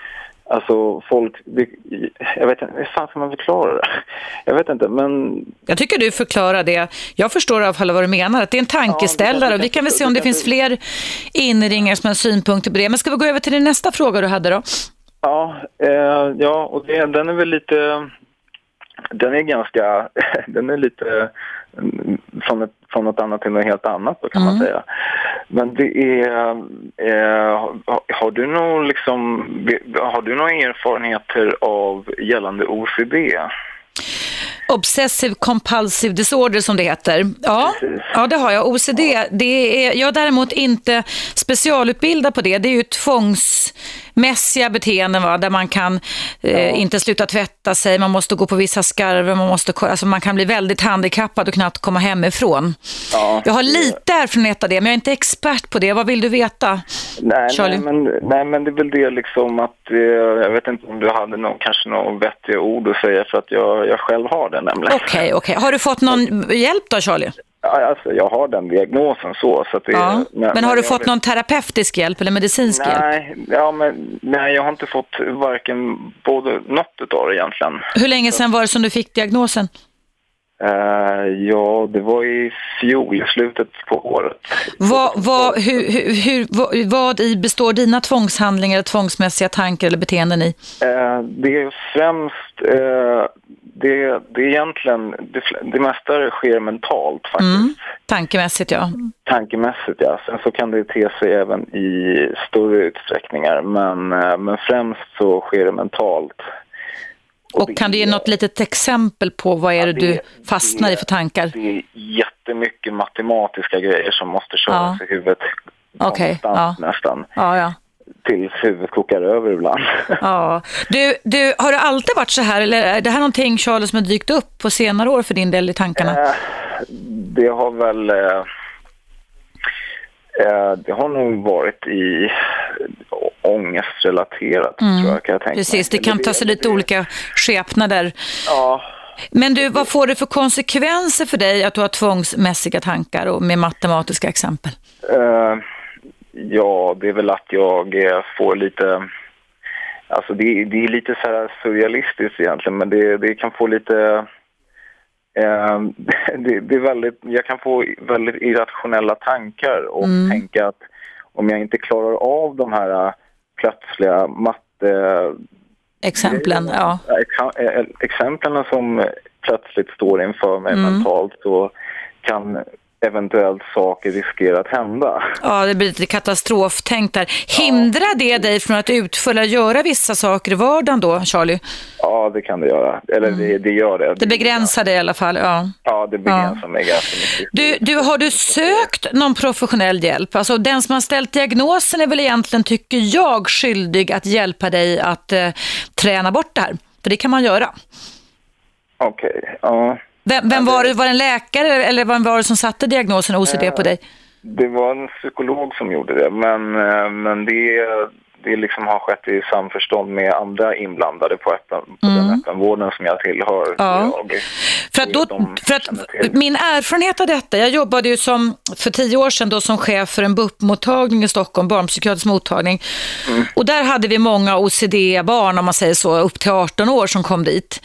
Alltså folk, jag vet inte, hur fan ska man förklara det? Jag vet inte, men Jag tycker du förklarar det. Jag förstår i alla fall vad du menar, att det är en tankeställare. och vi kan väl se om det finns fler inringare som har synpunkter på det. Men ska vi gå över till din nästa fråga du hade då? ja, eh, ja och det, den är väl lite, den är ganska, den är lite från, ett, från något annat till något helt annat då kan man säga. Men det är, eh, har, har du någon liksom, har du några erfarenheter av gällande OCD? Obsessive compulsive disorder som det heter. Ja, Precis. ja det har jag. OCD, det är, jag är däremot inte specialutbildad på det. Det är ju tvångsmässiga beteenden va? där man kan eh, inte sluta tvätta sig, man måste gå på vissa skarver, man, måste, alltså man kan bli väldigt handikappad och knappt komma hemifrån. Ja, Jag har lite erfarenhet av det, men jag är inte expert på det. Vad vill du veta? Nej, Charlie? nej, men, nej, men det är väl det liksom att eh, jag vet inte om du hade någon, kanske några vettiga ord att säga för att jag, jag själv har det nämligen. Okej, okej. Har du fått någon hjälp då, Charlie? Alltså, jag har den diagnosen så. så det, Ja. Men har du fått vet- någon terapeutisk hjälp eller medicinsk hjälp? Nej, ja, men, nej, jag har inte fått varken både något utav det egentligen. Hur länge sedan var det som du fick diagnosen? Eh, ja, det var i fjol, i slutet på året. Vad, vad, hur, hur, vad, vad i består dina tvångshandlingar, tvångsmässiga tankar eller beteenden i? Eh, det är främst, eh, det, det är egentligen, det, det mesta sker mentalt faktiskt. Mm. Tankemässigt, ja. Tankemässigt ja. Sen så kan det te sig även i större utsträckningar. Men, men främst så sker det mentalt. Och kan du ge något litet exempel på vad är det det- du fastnar i det- för tankar? Det är jättemycket matematiska grejer som måste köras Ja. i huvudet Okej, konstant ja. nästan. Ja, ja. Tills huvudet kokar över ibland. ja. Du, du, har det alltid varit så här eller är det här någonting Charles som har dykt upp på senare år för din del i tankarna? Eh, det har väl... Eh, det har nog varit i ångestrelaterat tror jag kan jag tänka Mm. Precis, det mig. kan Eller ta sig lite olika skepnader. Ja, Men du, vad får det för konsekvenser för dig att du har tvångsmässiga tankar och med matematiska exempel? Eh, ja, det är väl att jag eh, får lite... Alltså det, det är lite så här surrealistiskt egentligen, men det, det kan få lite... eh, det, det är väldigt, jag kan få väldigt irrationella tankar och tänka att om jag inte klarar av de här eh, plötsliga matte... Exemplen, ja. exa- eh, exemplen som plötsligt står inför mig mentalt så kan eventuellt saker riskera att hända. Ja, det blir lite katastroftänk där. Hindrar det dig från att utföra, göra vissa saker i vardagen då, Charlie? Ja, det kan det göra. Eller det, det gör det. Det begränsar dig i alla fall, ja. Ja, det begränsar mig ganska mycket. Du, du, har du sökt någon professionell hjälp? Alltså den som har ställt diagnosen är väl egentligen, tycker jag, skyldig att hjälpa dig att eh, träna bort det här. För det kan man göra. Okej, ja. Vem, vem var det? Var det en läkare eller vem var det som satte diagnosen OCD på dig? Det var en psykolog som gjorde det, men, eh, men det, det liksom har skett i samförstånd med andra inblandade på, öppen, på den öppenvården som jag tillhör. Mm. Ja. Jag, För att, då, för att min erfarenhet av detta, jag jobbade ju som, för tio år sedan då som chef för en BUP-mottagning i Stockholm, barnpsykiatrisk mottagning. Och där hade vi många OCD-barn, om man säger så, upp till 18 år som kom dit.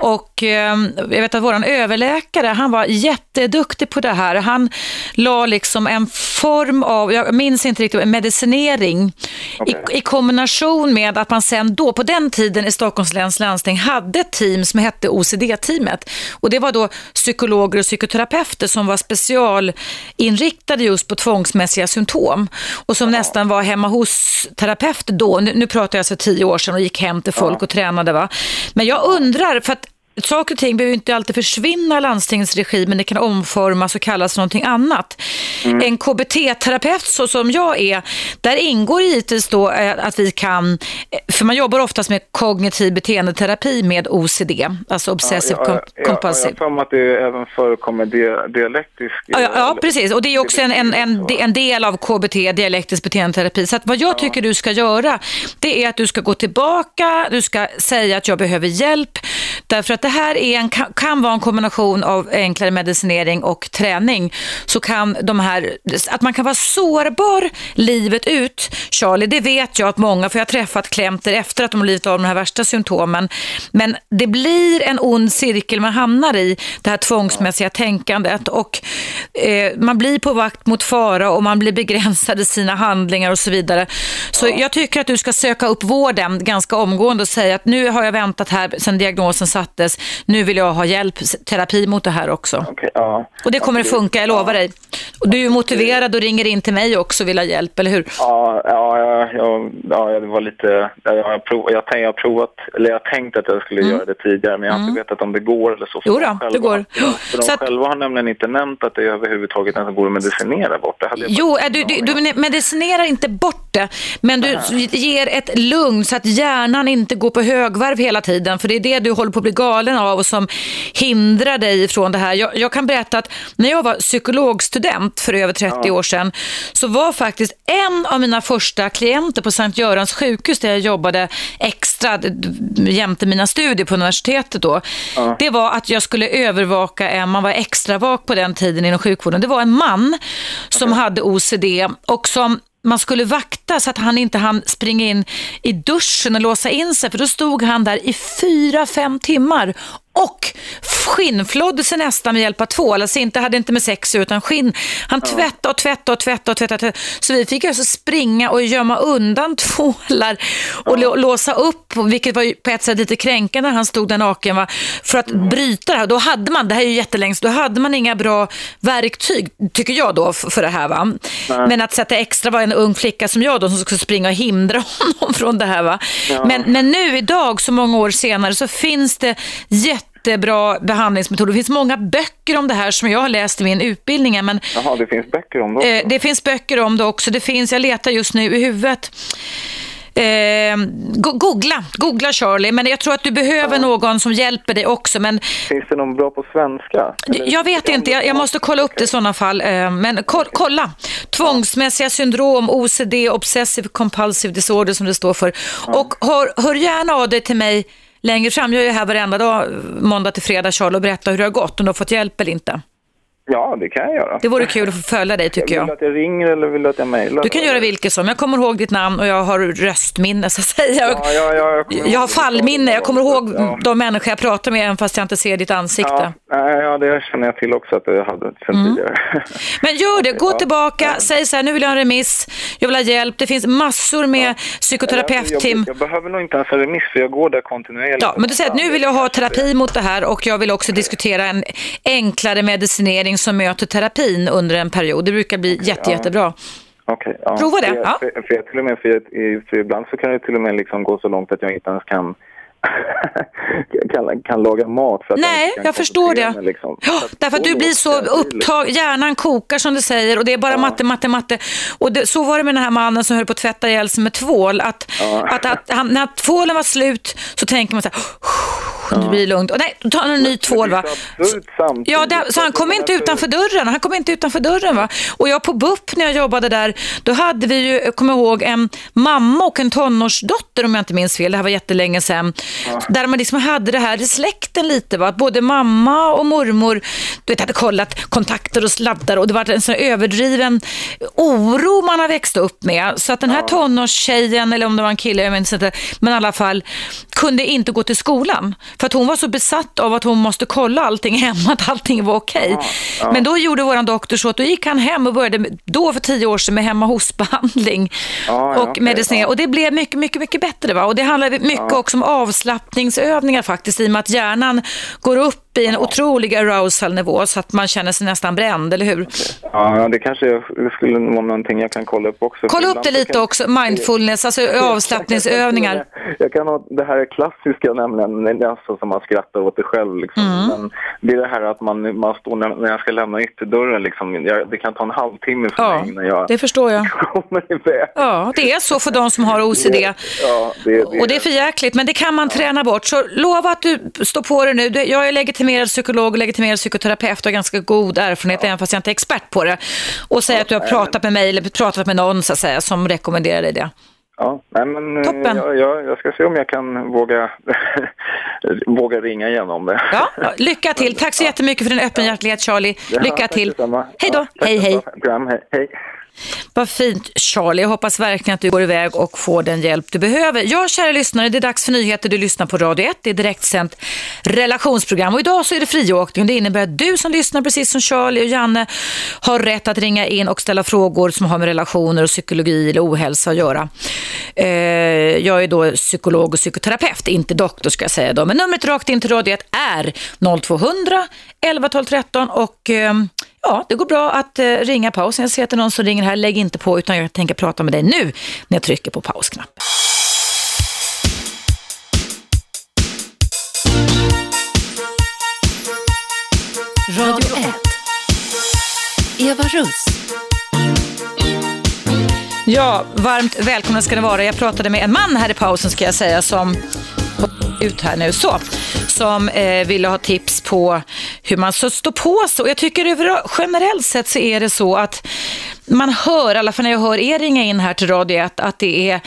Och eh, jag vet att våran överläkare, han var jätteduktig på det här. Han la liksom en form av, jag minns inte riktigt, medicinering Okej. i, i kombination med att man sen då, på den tiden i Stockholms läns landsting, hade ett team som hette OCD-teamet. Och det var då psykologer och psykoterapeuter som var specialinriktade just på tvångsmässiga symptom. Och som nästan var hemma hos-terapeuter då. Nu, nu pratar jag alltså tio år sedan och gick hem till folk och tränade. Va? Men jag undrar, för att saker och ting behöver inte alltid försvinna i landstingets regi, men det kan omformas och kallas någonting annat. Mm. En KBT-terapeut så som jag är, där ingår givetvis då eh, att vi kan, eh, för man jobbar oftast med kognitiv beteendeterapi med OCD, alltså obsessive ja, ja, compulsive. Ja, jag har att det även förekommer dialektisk... Ja, ja, precis. Och det är också en, en, en, en del av KBT, dialektisk beteendeterapi. Så vad jag tycker du ska göra, det är att du ska gå tillbaka, du ska säga att jag behöver hjälp, därför att det här är en, kan vara en kombination av enklare medicinering och träning. Så kan de här, att man kan vara sårbar livet ut, Charlie, det vet jag att många, för jag har träffat klienter efter att de har lidit av de här värsta symptomen. Men det blir en ond cirkel man hamnar i, det här tvångsmässiga tänkandet. Och eh, man blir på vakt mot fara och man blir begränsad i sina handlingar och så vidare. Så jag tycker att du ska söka upp vården ganska omgående och säga att nu har jag väntat här sedan diagnosen sattes nu vill jag ha hjälp, terapi mot det här också. Okay, ja. Och det kommer att funka, jag lovar dig. Och du är motiverad och ringer in till mig också och vill ha hjälp, eller hur? Ja, ja, ja, ja, ja det var lite... Jag har, prov, jag, jag har provat, eller jag tänkt att jag skulle mm. göra det tidigare, men jag har mm. inte vetat om det går eller så. Jo då, det går. För de så själva har nämligen inte nämnt att det överhuvudtaget ens går att medicinera bort. Det jo, du, du, du medicinerar inte bort det, men du ger ett lugn så att hjärnan inte går på högvarv hela tiden, för det är det du håller på att bli galen av och som hindrar dig från det här. Jag, jag kan berätta att när jag var psykologstudent för över 30 ja. år sedan så var faktiskt en av mina första klienter på Sankt Görans sjukhus där jag jobbade extra jämte mina studier på universitetet då. Ja. Det var att jag skulle övervaka en, man var extra vak på den tiden inom sjukvården. Det var en man som okay. hade OCD och som man skulle vakta så att han inte hann springa in i duschen och låsa in sig för då stod han där i fyra, fem timmar och skinnflodde sig nästan med hjälp av tvål. Alltså inte, hade inte med sex utan skinn. Han ja. tvättade och tvättade och tvättade och tvättade. Så vi fick alltså springa och gömma undan tvålar och ja. låsa upp, vilket var på ett sätt lite kränkande när han stod där naken. Va? För att mm. bryta det här. Då hade man, det här är ju jättelänge, då hade man inga bra verktyg, tycker jag då, för det här. Va? Men att sätta extra var en ung flicka som jag då som skulle springa och hindra honom från det här. Va? Ja. Men, men nu idag, så många år senare, så finns det jätte jättebra behandlingsmetoder. Det finns många böcker om det här som jag har läst i min utbildning. Men, Jaha, det finns böcker om det också? Eh, det finns böcker om det också. Det finns, jag letar just nu i huvudet. Eh, googla, googla Charlie, men jag tror att du behöver ja. någon som hjälper dig också. Men... Finns det någon bra på svenska? Eller? Jag vet inte, jag, jag, måste kolla upp det i sådana fall. Eh, men ko kolla, tvångsmässiga syndrom, OCD, Obsessive Compulsive Disorder som det står för. Ja. Och hör, hör gärna av dig till mig längre fram. Jag är här varenda dag, måndag till fredag, Charlie, och berättar hur det har gått, om du har fått hjälp eller inte. Ja, det kan jag göra. Det vore kul att få följa dig tycker jag. Vill du att jag ringer eller vill du att jag mejlar? Du kan göra vilket som. Jag kommer ihåg ditt namn och jag har röstminne så att säga. Ja, ja, ja, jag, jag har fallminne. Jag kommer ihåg ja. de människor jag pratar med även fast jag inte ser ditt ansikte. Ja, ja det känner jag till också att jag hade sedan mm. tidigare. Men gör det. Gå tillbaka. Säg så här, nu vill jag ha en remiss. Jag vill ha hjälp. Det finns massor med ja. psykoterapeutteam. Jag, jag, behöver nog inte ens en remiss för jag går där kontinuerligt. Ja, men du säger att nu vill jag ha terapi mot det här och jag vill också diskutera en enklare medicinering som möter terapi terapin under en period. Det brukar bli okay, jätte, ja. jättebra. Okay, ja. Prova det. För, ja. för, för, till och med, för, för ibland så kan det till och med liksom gå så långt att jag inte ens kan kan, kan laga mat. För att Nej, jag, förstår det. liksom. ja, därför att du blir så upptagen, hjärnan kokar som du säger och det är bara ja. matte, matte, matte. Och det, så var det med den här mannen som höll på att tvätta ihjäl sig med tvål. Att, ja. att, att, han, när tvålen var slut så tänker man så här, ja. det blir lugnt. Och nej, då tar han en ny tvål va. Ja, det, så han kom inte utanför dörren. Han kom inte utanför dörren va. Och jag på BUP när jag jobbade där, då hade vi ju, kommer ihåg, en mamma och en tonårsdotter om jag inte minns fel. Det här var jättelänge sedan. Ja. Där man liksom hade det här i släkten lite. Va? Att både mamma och mormor du vet, hade kollat kontakter och sladdar och det var en sån överdriven oro man har växt upp med. Så att den här ja. tonårstjejen, eller om det var en kille, jag minns inte, men i alla fall kunde inte gå till skolan. För att hon var så besatt av att hon måste kolla allting hemma, att allting var okej. Okay. Ja. Men då gjorde vår doktor så att då gick han hem och började, då för tio år sedan, med hemma hos-behandling och medicinering. Och det blev mycket, mycket, mycket bättre. Va? Och det handlar mycket också om avslappning avslappningsövningar faktiskt i och med att hjärnan går upp upp i en otrolig arousal-nivå så att man känner sig nästan bränd, eller hur? Ja, det kanske det skulle vara någonting jag kan kolla upp också. Kolla upp det lite kan... också, mindfulness, alltså avslappningsövningar. Jag kan ha det här är klassiska nämligen, alltså som man skrattar åt det själv. Liksom. Mm. Men det är det här att man, man står när, när jag ska lämna ytterdörren, liksom, jag, det kan ta en halvtimme för ja, mig innan jag det förstår jag. kommer iväg. Ja, det är så för de som har OCD. Det, ja, det, det, och det är för jäkligt, men det kan man träna bort. Så lova att du står på det nu. Jag är legitimerad psykolog och legitimerad psykoterapeut och ganska god erfarenhet, ja. även fast jag inte är expert på det. Och säg att du har pratat med mig eller pratat med någon så att säga, som rekommenderar dig det. Ja, nej men eh, Toppen. Jag, jag, jag, ska se om jag kan våga, våga ringa igen om det. Ja, lycka till. Tack så jättemycket för din öppenhjärtighet Charlie. Lycka ja, till. Hej då. Ja, hej, hej. hej. Vad fint Charlie. Jag hoppas verkligen att du går iväg och får den hjälp du behöver. Ja, kära lyssnare, det är dags för nyheter. Du lyssnar på Radio 1. Det är direktsänt relationsprogram och idag så är det friåkning. Det innebär att du som lyssnar, precis som Charlie och Janne, har rätt att ringa in och ställa frågor som har med relationer och psykologi eller ohälsa att göra. Eh, jag är då psykolog och psykoterapeut, inte doktor ska jag säga då. Men numret rakt in till Radio 1 är 0200 11 12 13 och ehm, Ja, det går bra att eh, ringa pausen. Jag ser att det är någon som ringer här. Lägg inte på utan jag tänker prata med dig nu när jag trycker på pausknappen. Radio 1. Eva Russ. Ja, varmt välkomna ska ni vara. Jag pratade med en man här i pausen ska jag säga som ut här nu så som eh, ville ha tips på hur man så står på sig. Och jag tycker över, generellt sett så är det så att man hör, i alla fall när jag hör er ringa in här till Radio 1, att det är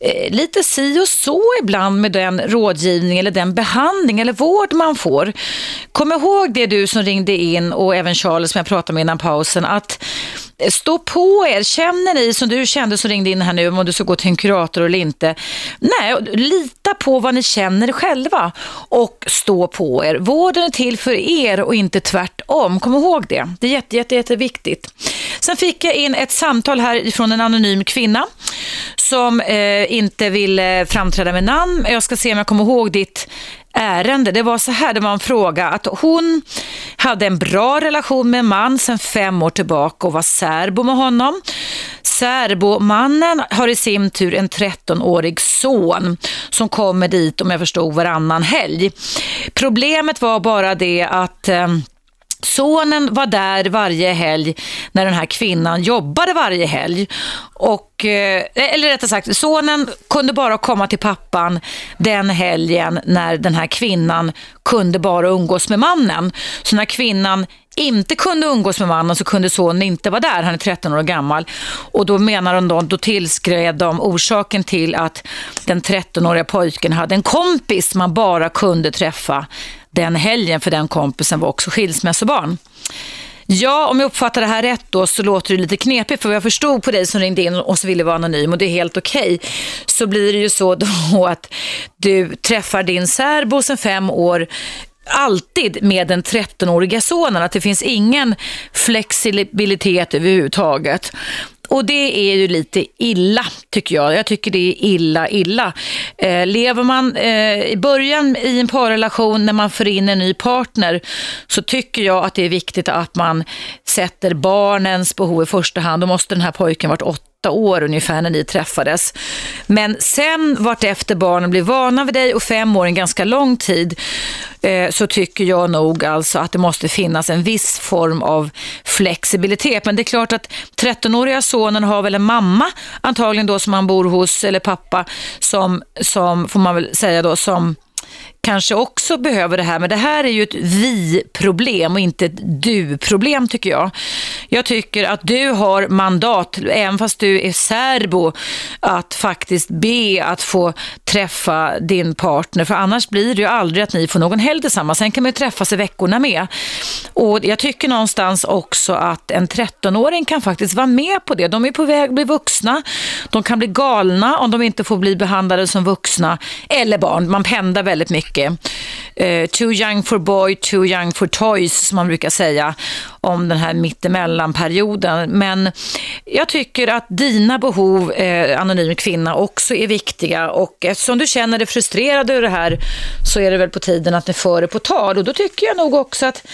eh, lite si och så ibland med den rådgivning eller den behandling eller vård man får. Kom ihåg det du som ringde in och även Charles som jag pratade med innan pausen, att Stå på er. Känner ni som du kände som ringde in här nu om du ska gå till en kurator eller inte? Nej, lita på vad ni känner själva och stå på er. Vården är till för er och inte tvärtom. Kom ihåg det. Det är jätte, jätte, jätteviktigt. Sen fick jag in ett samtal här från en anonym kvinna som eh, inte vill framträda med namn. Jag ska se om jag kommer ihåg ditt ärende. Det var så här, det var en fråga att hon hade en bra relation med en man sedan fem år tillbaka och var särbo med honom. Särbomannen har i sin tur en 13-årig son som kommer dit om jag förstod varannan helg. Problemet var bara det att eh, Sonen var där varje helg när den här kvinnan jobbade varje helg. Och, eh, eller rättare sagt, sonen kunde bara komma till pappan den helgen när den här kvinnan kunde bara umgås med mannen. Så när kvinnan inte kunde umgås med mannen så kunde sonen inte vara där. Han är 13 år gammal. Och då menar de då, då tillskrev de orsaken till att den 13-åriga pojken hade en kompis man bara kunde träffa den helgen för den kompisen var också skilsmässobarn. Ja, om jag uppfattar det här rätt då så låter det lite knepigt för jag förstod på dig som ringde in och så ville vara anonym och det är helt okej. Okay. Så blir det ju så då att du träffar din särbo sedan fem år alltid med den 13-åriga sonen, att det finns ingen flexibilitet överhuvudtaget. Och det är ju lite illa tycker jag. Jag tycker det är illa, illa. Eh, lever man eh, i början i en parrelation när man får in en ny partner så tycker jag att det är viktigt att man sätter barnens behov i första hand. Då måste den här pojken varit åtta åtta år ungefär när ni träffades. Men sen vart efter barnen blir vana vid dig och fem år är en ganska lång tid eh, så tycker jag nog alltså att det måste finnas en viss form av flexibilitet. Men det är klart att 13-åriga sonen har väl en mamma antagligen då som han bor hos eller pappa som, som får man väl säga då som kanske också behöver det här, men det här är ju ett vi-problem och inte ett du-problem tycker jag. Jag tycker att du har mandat, även fast du är särbo, att faktiskt be att få träffa din partner, för annars blir det ju aldrig att ni får någon helg tillsammans. Sen kan man ju träffas i veckorna med. Och jag tycker någonstans också att en 13-åring kan faktiskt vara med på det. De är på väg att bli vuxna. De kan bli galna om de inte får bli behandlade som vuxna eller barn. Man pendlar väldigt mycket mycket. Eh, too young for boy, too young for toys som man brukar säga om den här mittemellanperioden. Men jag tycker att dina behov, eh, anonym kvinna, också är viktiga och eftersom du känner dig frustrerad över det här så är det väl på tiden att ni för det på tal och då tycker jag nog också att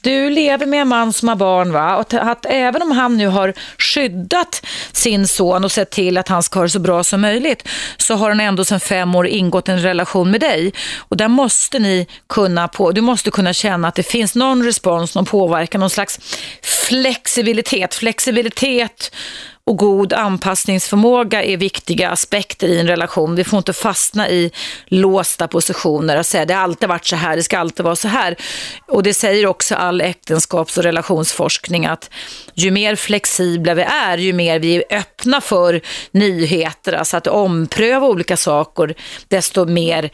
du lever med en man som har barn va? och att även om han nu har skyddat sin son och sett till att han ska ha det så bra som möjligt så har han ändå sedan fem år ingått en relation med dig och där måste ni kunna på, du måste kunna känna att det finns någon respons, någon påverkan, någon slags flexibilitet. Flexibilitet och god anpassningsförmåga är viktiga aspekter i en relation. Vi får inte fastna i låsta positioner och säga det har alltid varit så här, det ska alltid vara så här. Och det säger också all äktenskaps och relationsforskning att ju mer flexibla vi är, ju mer vi är öppna för nyheter, alltså att ompröva olika saker, desto mer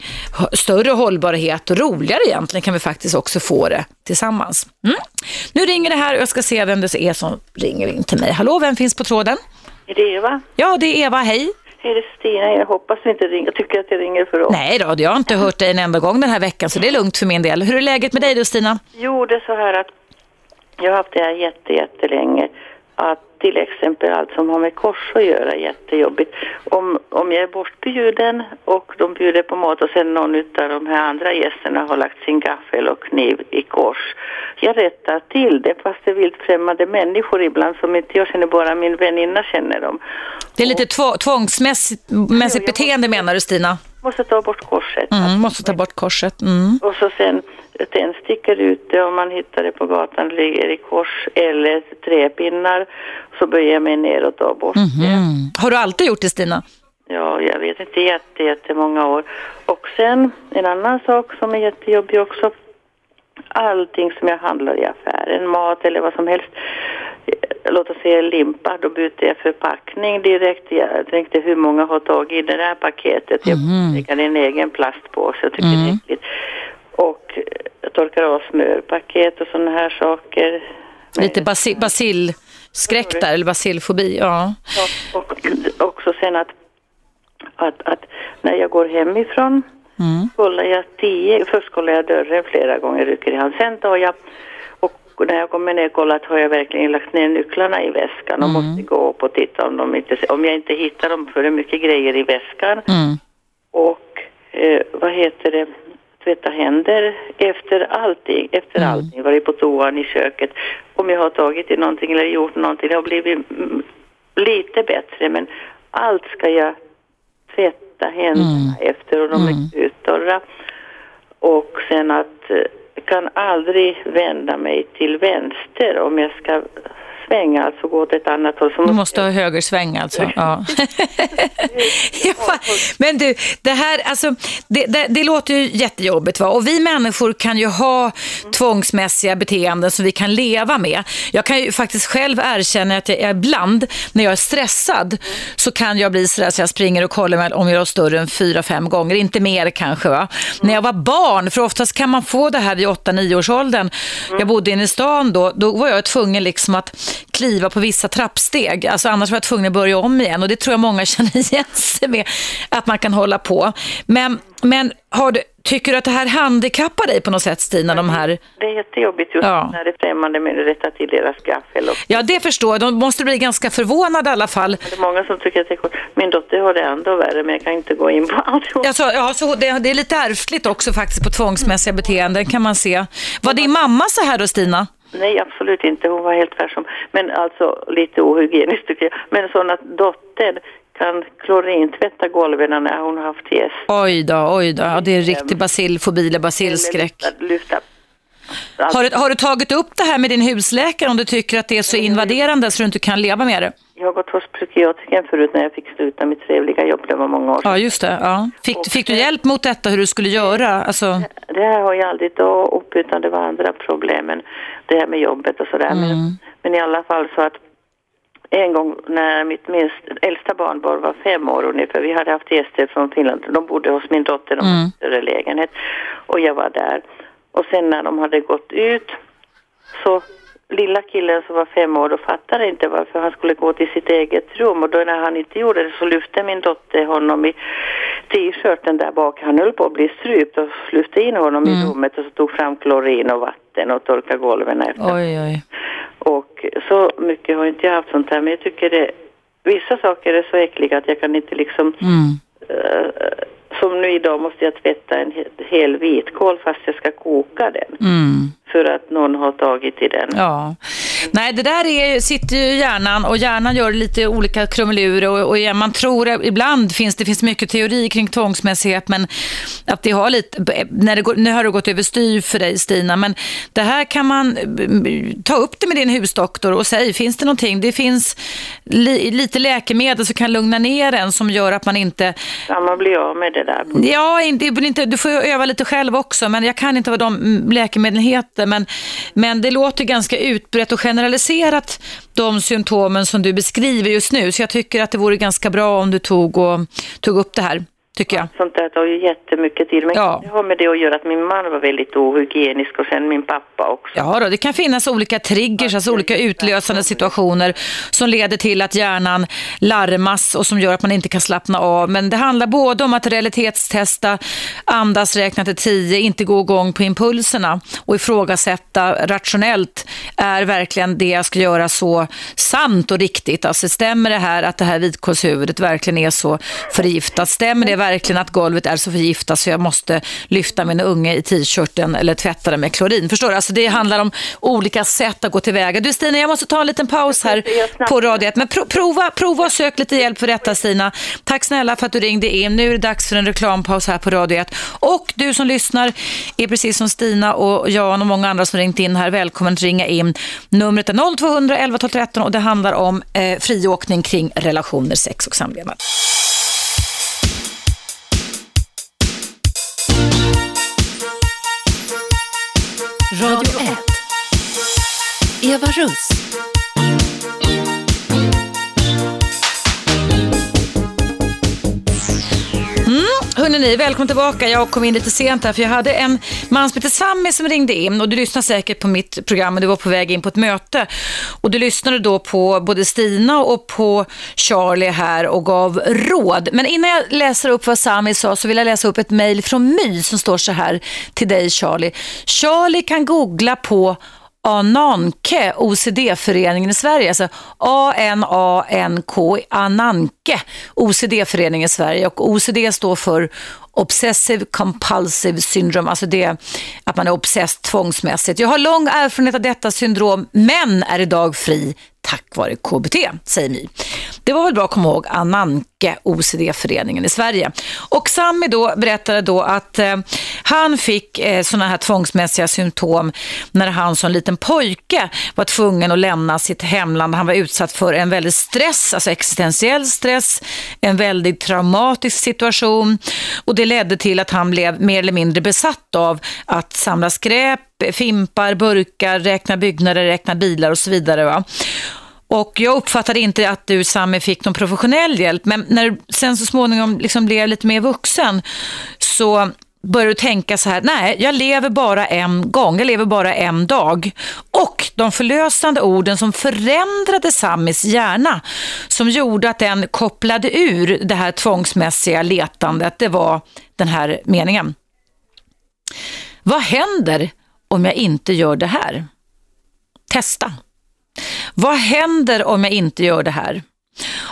större hållbarhet och roligare egentligen kan vi faktiskt också få det tillsammans. Mm. Nu ringer det här och jag ska se vem det är som ringer in till mig. Hallå, vem finns på tråden? Är det Eva? Ja, det är Eva. Hej. Hej, det är Stina. Jag hoppas du inte ringer. Jag tycker att jag ringer för ofta. Nej då, jag har inte hört dig en enda gång den här veckan, så det är lugnt för min del. Hur är läget med dig då, Stina? Jo, det är så här att jag har haft det här jätte, jättelänge. Att till exempel allt som har med kors att göra jättejobbigt. Om, om jag är bortbjuden och de bjuder på mat och sen någon av de här andra gästerna har lagt sin gaffel och kniv i kors. Jag rättar till det fast det är vilt främmande människor ibland som inte jag känner, bara min väninna känner dem. Det är lite två, tvångsmässigt mässigt beteende menar du Stina? Måste ta bort korset. Mm, måste ta bort korset. Mm. Och så sen tändstickor ute om man hittar det på gatan ligger i kors eller träpinnar så böjer jag mig ner och tar bort mm -hmm. det. Har du alltid gjort det Stina? Ja, jag vet inte jätte, jättemånga år. Och sen en annan sak som är jättejobbig också. Allting som jag handlar i affären, mat eller vad som helst. Låt oss säga limpa, då byter jag förpackning direkt. Jag tänkte hur många har tagit i det här paketet. Jag mm. lägger en egen plastpåse, jag tycker mm. det är äckligt. Och torkar av smörpaket och sådana här saker. Lite basil, basilskräck där, eller basilfobi, ja. ja och också sen att, att, att när jag går hemifrån mm. kollar jag tio, först kollar jag dörren flera gånger, rycker i hand. Sen tar jag och när jag kommer ner och kollar har jag verkligen lagt ner nycklarna i väskan och mm. måste gå upp och titta om, de inte, om jag inte hittar dem för det är mycket grejer i väskan. Mm. Och eh, vad heter det? Tvätta händer efter allting, efter mm. allting, varit på toan i köket. Om jag har tagit i någonting eller gjort någonting, det har blivit lite bättre men allt ska jag tvätta händerna mm. efter och de är mm. uttorra. Och sen att eh, jag kan aldrig vända mig till vänster om jag ska svänga, alltså gå åt ett annat håll. du måste ha högersväng alltså? Ja. ja. Men du, det här, alltså, det, det, det, låter ju jättejobbigt va? Och vi människor kan ju ha tvångsmässiga beteenden som vi kan leva med. Jag kan ju faktiskt själv erkänna att jag ibland, när jag är stressad, så kan jag bli sådär så jag springer och kollar om jag är större än fyra, fem gånger, inte mer kanske va. När jag var barn, för oftast kan man få det här vid åtta, nio års åldern. Jag bodde inne i stan då, då var jag tvungen liksom att kliva på vissa trappsteg. Alltså annars var jag tvungen att börja om igen och det tror jag många känner igen sig med att man kan hålla på. Men, men du, tycker du att det här handikappar dig på något sätt Stina? De här... Det är jättejobbigt just ja. när det är främmande men att rätta till deras gaffel. Och... Ja det förstår jag, de måste bli ganska förvånade i alla fall. Det är många som tycker att det är coolt. Min dotter har det ändå värre men jag kan inte gå in på allt. Alltså, ja, så det, det är lite ärftligt också faktiskt på tvångsmässiga beteenden kan man se. Var din mamma så här då Stina? Nej, absolut inte. Hon var helt tvärsom. Men alltså lite ohygieniskt tycker jag. Men så att dottern kan klorintvätta golven när hon har haft gäst. Oj då, oj då. Ja, det är riktig basilfobi eller basilskräck. Har, du, har du tagit upp det här med din husläkare om du tycker att det är så invaderande så du inte kan leva med det? Jag har gått hos psykiatrikern förut när jag fick sluta mitt trevliga jobb, det var många år sedan. Ja, just det. Ja. Fick, fick du hjälp mot detta, hur du skulle göra? Alltså... Det här har jag aldrig tagit upp, utan det var andra problemen, det här med jobbet och sådär. Mm. Men, men i alla fall så att en gång när mitt minst, äldsta barnbarn var fem år ungefär, vi hade haft gäster från Finland, de bodde hos min dotter, de mm. större lägenhet, och jag var där. Och sen när de hade gått ut så lilla killen som var fem år, då fattade inte varför han skulle gå till sitt eget rum. Och då när han inte gjorde det så lyfte min dotter honom i t-shirten där bak. Han höll på att bli strypt och lyfte in honom mm. i rummet och så tog fram klorin och vatten och torkade golven efter. Oj, oj. Och så mycket har inte jag haft sånt här, men jag tycker det, vissa saker är så äckliga att jag kan inte liksom mm. uh, som nu idag måste jag tvätta en hel vitkål fast jag ska koka den. Mm för att någon har tagit i den. Ja. Nej, det där är, sitter ju i hjärnan och hjärnan gör lite olika krumelurer och, och man tror ibland finns det finns mycket teori kring tvångsmässighet men att det har lite, när det går, nu har det gått överstyr för dig Stina men det här kan man ta upp det med din husdoktor och säga, finns det någonting? Det finns li, lite läkemedel som kan lugna ner en som gör att man inte... Kan man bli av med det där? Ja, inte, inte, du får öva lite själv också men jag kan inte vad de läkemedlen heter men, men det låter ganska utbrett och generaliserat de symptomen som du beskriver just nu. Så jag tycker att det vore ganska bra om du tog, och, tog upp det här tycker jag. Sånt där tar ju jättemycket tid. Men ja. det har med det att göra att min man var väldigt ohygienisk och sen min pappa också. Ja, då, det kan finnas olika triggers, alltså olika utlösande situationer som leder till att hjärnan larmas och som gör att man inte kan slappna av. Men det handlar både om att realitetstesta, andas, räkna till tio, inte gå igång på impulserna och ifrågasätta rationellt. Är verkligen det jag ska göra så sant och riktigt? Alltså stämmer det här att det här vitkålshuvudet verkligen är så förgiftat? Stämmer det verkligen att golvet är så förgiftat så jag måste lyfta min unge i t-shirten eller tvätta det med klorin. Förstår du? Alltså det handlar om olika sätt att gå tillväga. Du Stina, jag måste ta en liten paus här på radiet. Men pro prova, prova och sök lite hjälp för detta Stina. Tack snälla för att du ringde in. Nu är det dags för en reklampaus här på radiet. Och du som lyssnar är precis som Stina och Jan och många andra som ringt in här. Välkommen att ringa in. Numret är 0200 11 12 13 och det handlar om eh, friåkning kring relationer, sex och samlevnad. Radio 1. Eva Russ. Hörni, välkommen tillbaka. Jag kom in lite sent här för jag hade en man som heter Sammy som ringde in och du lyssnade säkert på mitt program och du var på väg in på ett möte. Och du lyssnade då på både Stina och på Charlie här och gav råd. Men innan jag läser upp vad Sammy sa så vill jag läsa upp ett mejl från My som står så här till dig Charlie. Charlie kan googla på Ananke, OCD-föreningen i Sverige. Alltså A-N-A-N-K, Ananke, OCD-föreningen i Sverige. Och OCD står för Obsessive Compulsive Syndrome, alltså det att man är obsess tvångsmässigt. Jag har lång erfarenhet av detta syndrom, men är idag fri tack vare KBT, säger My. Det var väl bra att komma ihåg Ananke, OCD-föreningen i Sverige. Och Sami då berättade då att eh, han fick eh, sådana här tvångsmässiga symptom när han som liten pojke var tvungen att lämna sitt hemland. Han var utsatt för en väldig stress, alltså existentiell stress, en väldigt traumatisk situation och det det ledde till att han blev mer eller mindre besatt av att samla skräp, fimpar, burkar, räkna byggnader, räkna bilar och så vidare. Va? Och jag uppfattade inte att du Sami fick någon professionell hjälp, men när du sen så småningom liksom blev lite mer vuxen så Börjar du tänka så här, nej, jag lever bara en gång, jag lever bara en dag. Och de förlösande orden som förändrade Samis hjärna, som gjorde att den kopplade ur det här tvångsmässiga letandet, det var den här meningen. Vad händer om jag inte gör det här? Testa. Vad händer om jag inte gör det här?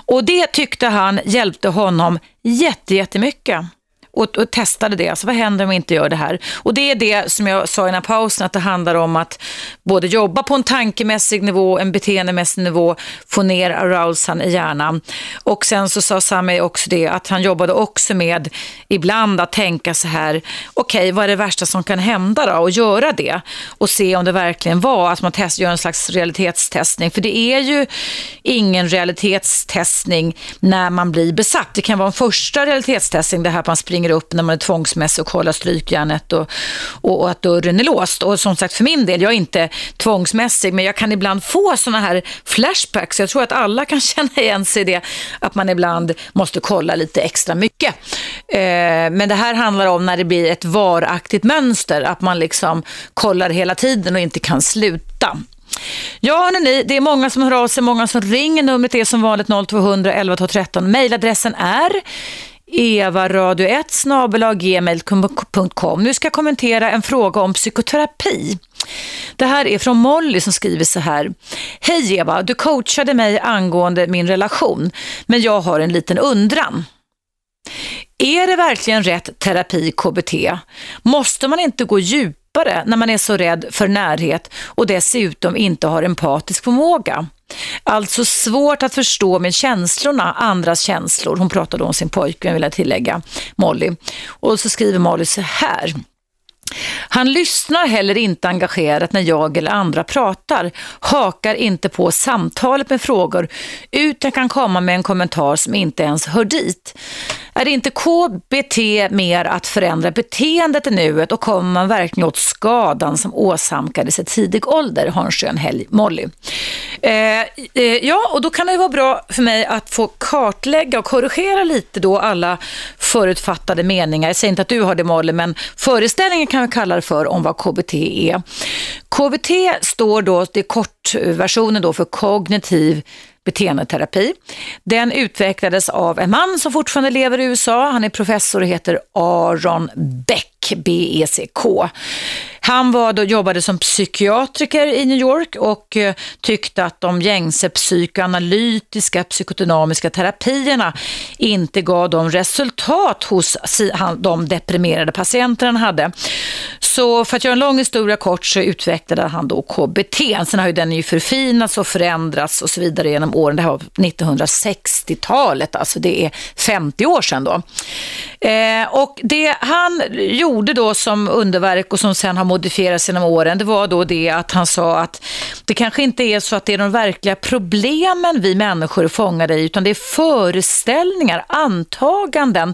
Och det tyckte han hjälpte honom jättemycket och, och testade det. Alltså, vad händer om vi inte gör det här? Och det är det som jag sa i den här pausen, att det handlar om att både jobba på en tankemässig nivå, en beteendemässig nivå, få ner arousen i hjärnan. Och sen så sa Sami också det, att han jobbade också med ibland att tänka så här, okej, okay, vad är det värsta som kan hända då? Och göra det. Och se om det verkligen var, att man test, gör en slags realitetstestning. För det är ju ingen realitetstestning när man blir besatt. Det kan vara en första realitetstestning, det här att man springer ringer upp när man är tvångsmässig och kollar strykjärnet och, och, och, att dörren är låst. Och som sagt för min del, jag är inte tvångsmässig men jag kan ibland få sådana här flashbacks. Jag tror att alla kan känna igen sig i det, att man ibland måste kolla lite extra mycket. Eh, men det här handlar om när det blir ett varaktigt mönster, att man liksom kollar hela tiden och inte kan sluta. Ja, hörni, det är många som hör av sig, många som ringer. Numret är som vanligt 0200 11 12 13. Mailadressen är evaradio1 snabelaggmail.com. Nu ska jag kommentera en fråga om psykoterapi. Det här är från Molly som skriver så här. Hej Eva, du coachade mig angående min relation, men jag har en liten undran. Är det verkligen rätt terapi KBT? Måste man inte gå djupare när man är så rädd för närhet och dessutom inte har empatisk förmåga? Alltså svårt att förstå med känslorna, andras känslor. Hon pratade om sin pojkvän vill jag tillägga, Molly. Och så skriver Molly så här. Han lyssnar heller inte engagerat när jag eller andra pratar, hakar inte på samtalet med frågor utan kan komma med en kommentar som inte ens hör dit. Är inte KBT mer att förändra beteendet i nuet och kommer man verkligen åt skadan som åsamkades i tidig ålder? Har en skön helg, Molly. Eh, eh, ja, och då kan det vara bra för mig att få kartlägga och korrigera lite då alla förutfattade meningar. Jag säger inte att du har det Molly, men föreställningen kan vi kalla det för om vad KBT är. KBT står då, det är kortversionen då för kognitiv beteendeterapi. Den utvecklades av en man som fortfarande lever i USA. Han är professor och heter Aaron Beck, B-E-C-K. E, han var då, jobbade som psykiatriker i New York och eh, tyckte att de gängse psykoanalytiska, psykodynamiska terapierna inte gav de resultat hos de deprimerade patienter han hade. Så för att göra en lång historia kort så utvecklade han då KBT. Sen har ju den ju förfinats och förändrats och så vidare genom åren. Det här var 1960-talet, alltså det är 50 år sedan då. Eh, och det han gjorde då som underverk och som sen har modifierats genom åren, det var då det att han sa att det kanske inte är så att det är de verkliga problemen vi människor är fångade i, utan det är föreställningar, antaganden